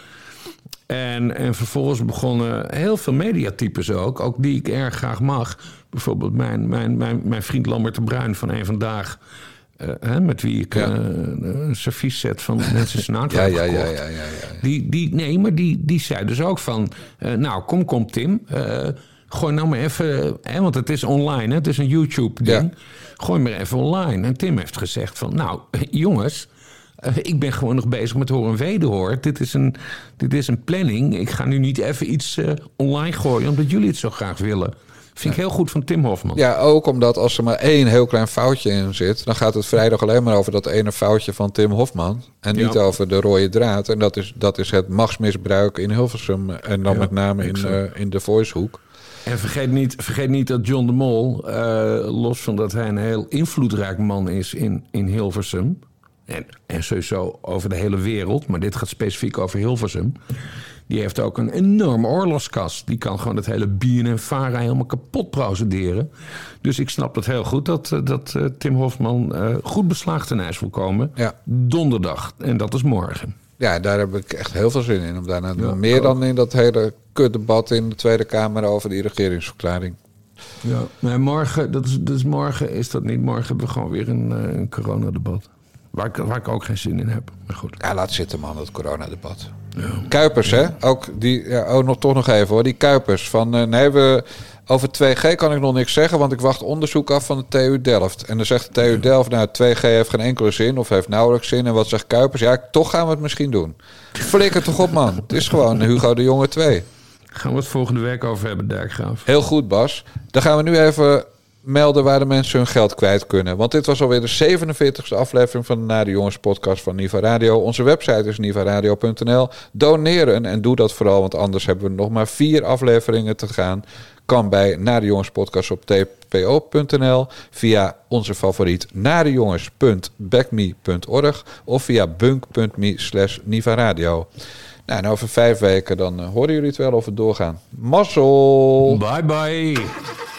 En, en vervolgens begonnen heel veel mediatypes ook, ook die ik erg graag mag. Bijvoorbeeld mijn, mijn, mijn, mijn vriend Lambert de Bruin van een vandaag. hè, met wie ik een servies set van mensen ja, ja, ja, ja, ja, ja, Die, die, nee, maar die, die zei dus ook van... nou, kom, kom Tim... Gooi nou maar even, hè, want het is online, hè, het is een YouTube-ding. Gooi maar even online. En Tim heeft gezegd van, nou, jongens, eh, ik ben gewoon nog bezig met horen wederhoor. Dit is een, dit is een planning. Ik ga nu niet even iets uh, online gooien, omdat jullie het zo graag willen. Vind ik heel goed van Tim Hofman. Ja, ook omdat als er maar één heel klein foutje in zit, dan gaat het vrijdag alleen maar over dat ene foutje van Tim Hofman. En niet over de rode draad. En dat is, dat is het machtsmisbruik in Hilversum. En dan met name in, uh, in de Voicehoek. En vergeet niet, vergeet niet dat John de Mol, uh, los van dat hij een heel invloedrijk man is in, in Hilversum. En, en sowieso over de hele wereld, maar dit gaat specifiek over Hilversum. Die heeft ook een enorme oorlogskast. Die kan gewoon het hele bier en vara helemaal kapot procederen. Dus ik snap het heel goed dat, eh, dat uh, Tim Hofman uh, goed beslaagd ten ijs wil komen. Ja. Donderdag. En dat is morgen. Ja, daar heb ik echt heel veel zin in. Om daarna ja, Meer dan in dat hele kutdebat in de Tweede Kamer over die regeringsverklaring. Ja, nee, morgen, dat is, dus morgen is dat niet. Morgen hebben we gewoon weer een, uh, een coronadebat. Waar ik, waar ik ook geen zin in heb. Maar goed. Ja, laat zitten man, het coronadebat. Ja. Kuipers, hè? Ook die, ja, oh, nog, toch nog even hoor. Die Kuipers van, uh, nee, we, over 2G kan ik nog niks zeggen, want ik wacht onderzoek af van de TU Delft. En dan zegt de TU Delft, nou 2G heeft geen enkele zin of heeft nauwelijks zin. En wat zegt Kuipers? Ja, toch gaan we het misschien doen. Flikker toch op man. Het is gewoon Hugo de Jonge 2. Gaan we het volgende week over hebben, Dijkgraaf. Heel goed, Bas. Dan gaan we nu even melden waar de mensen hun geld kwijt kunnen. Want dit was alweer de 47e aflevering van de Naar de Jongens podcast van Niva Radio. Onze website is nivaradio.nl. Doneren en doe dat vooral, want anders hebben we nog maar vier afleveringen te gaan. Kan bij Naar de Jongens podcast op tpo.nl, via onze favoriet nadejongens.backme.org of via bunk.me slash nivaradio. Nou, en over vijf weken dan uh, horen jullie het wel of het doorgaan. Mazzel! Bye bye!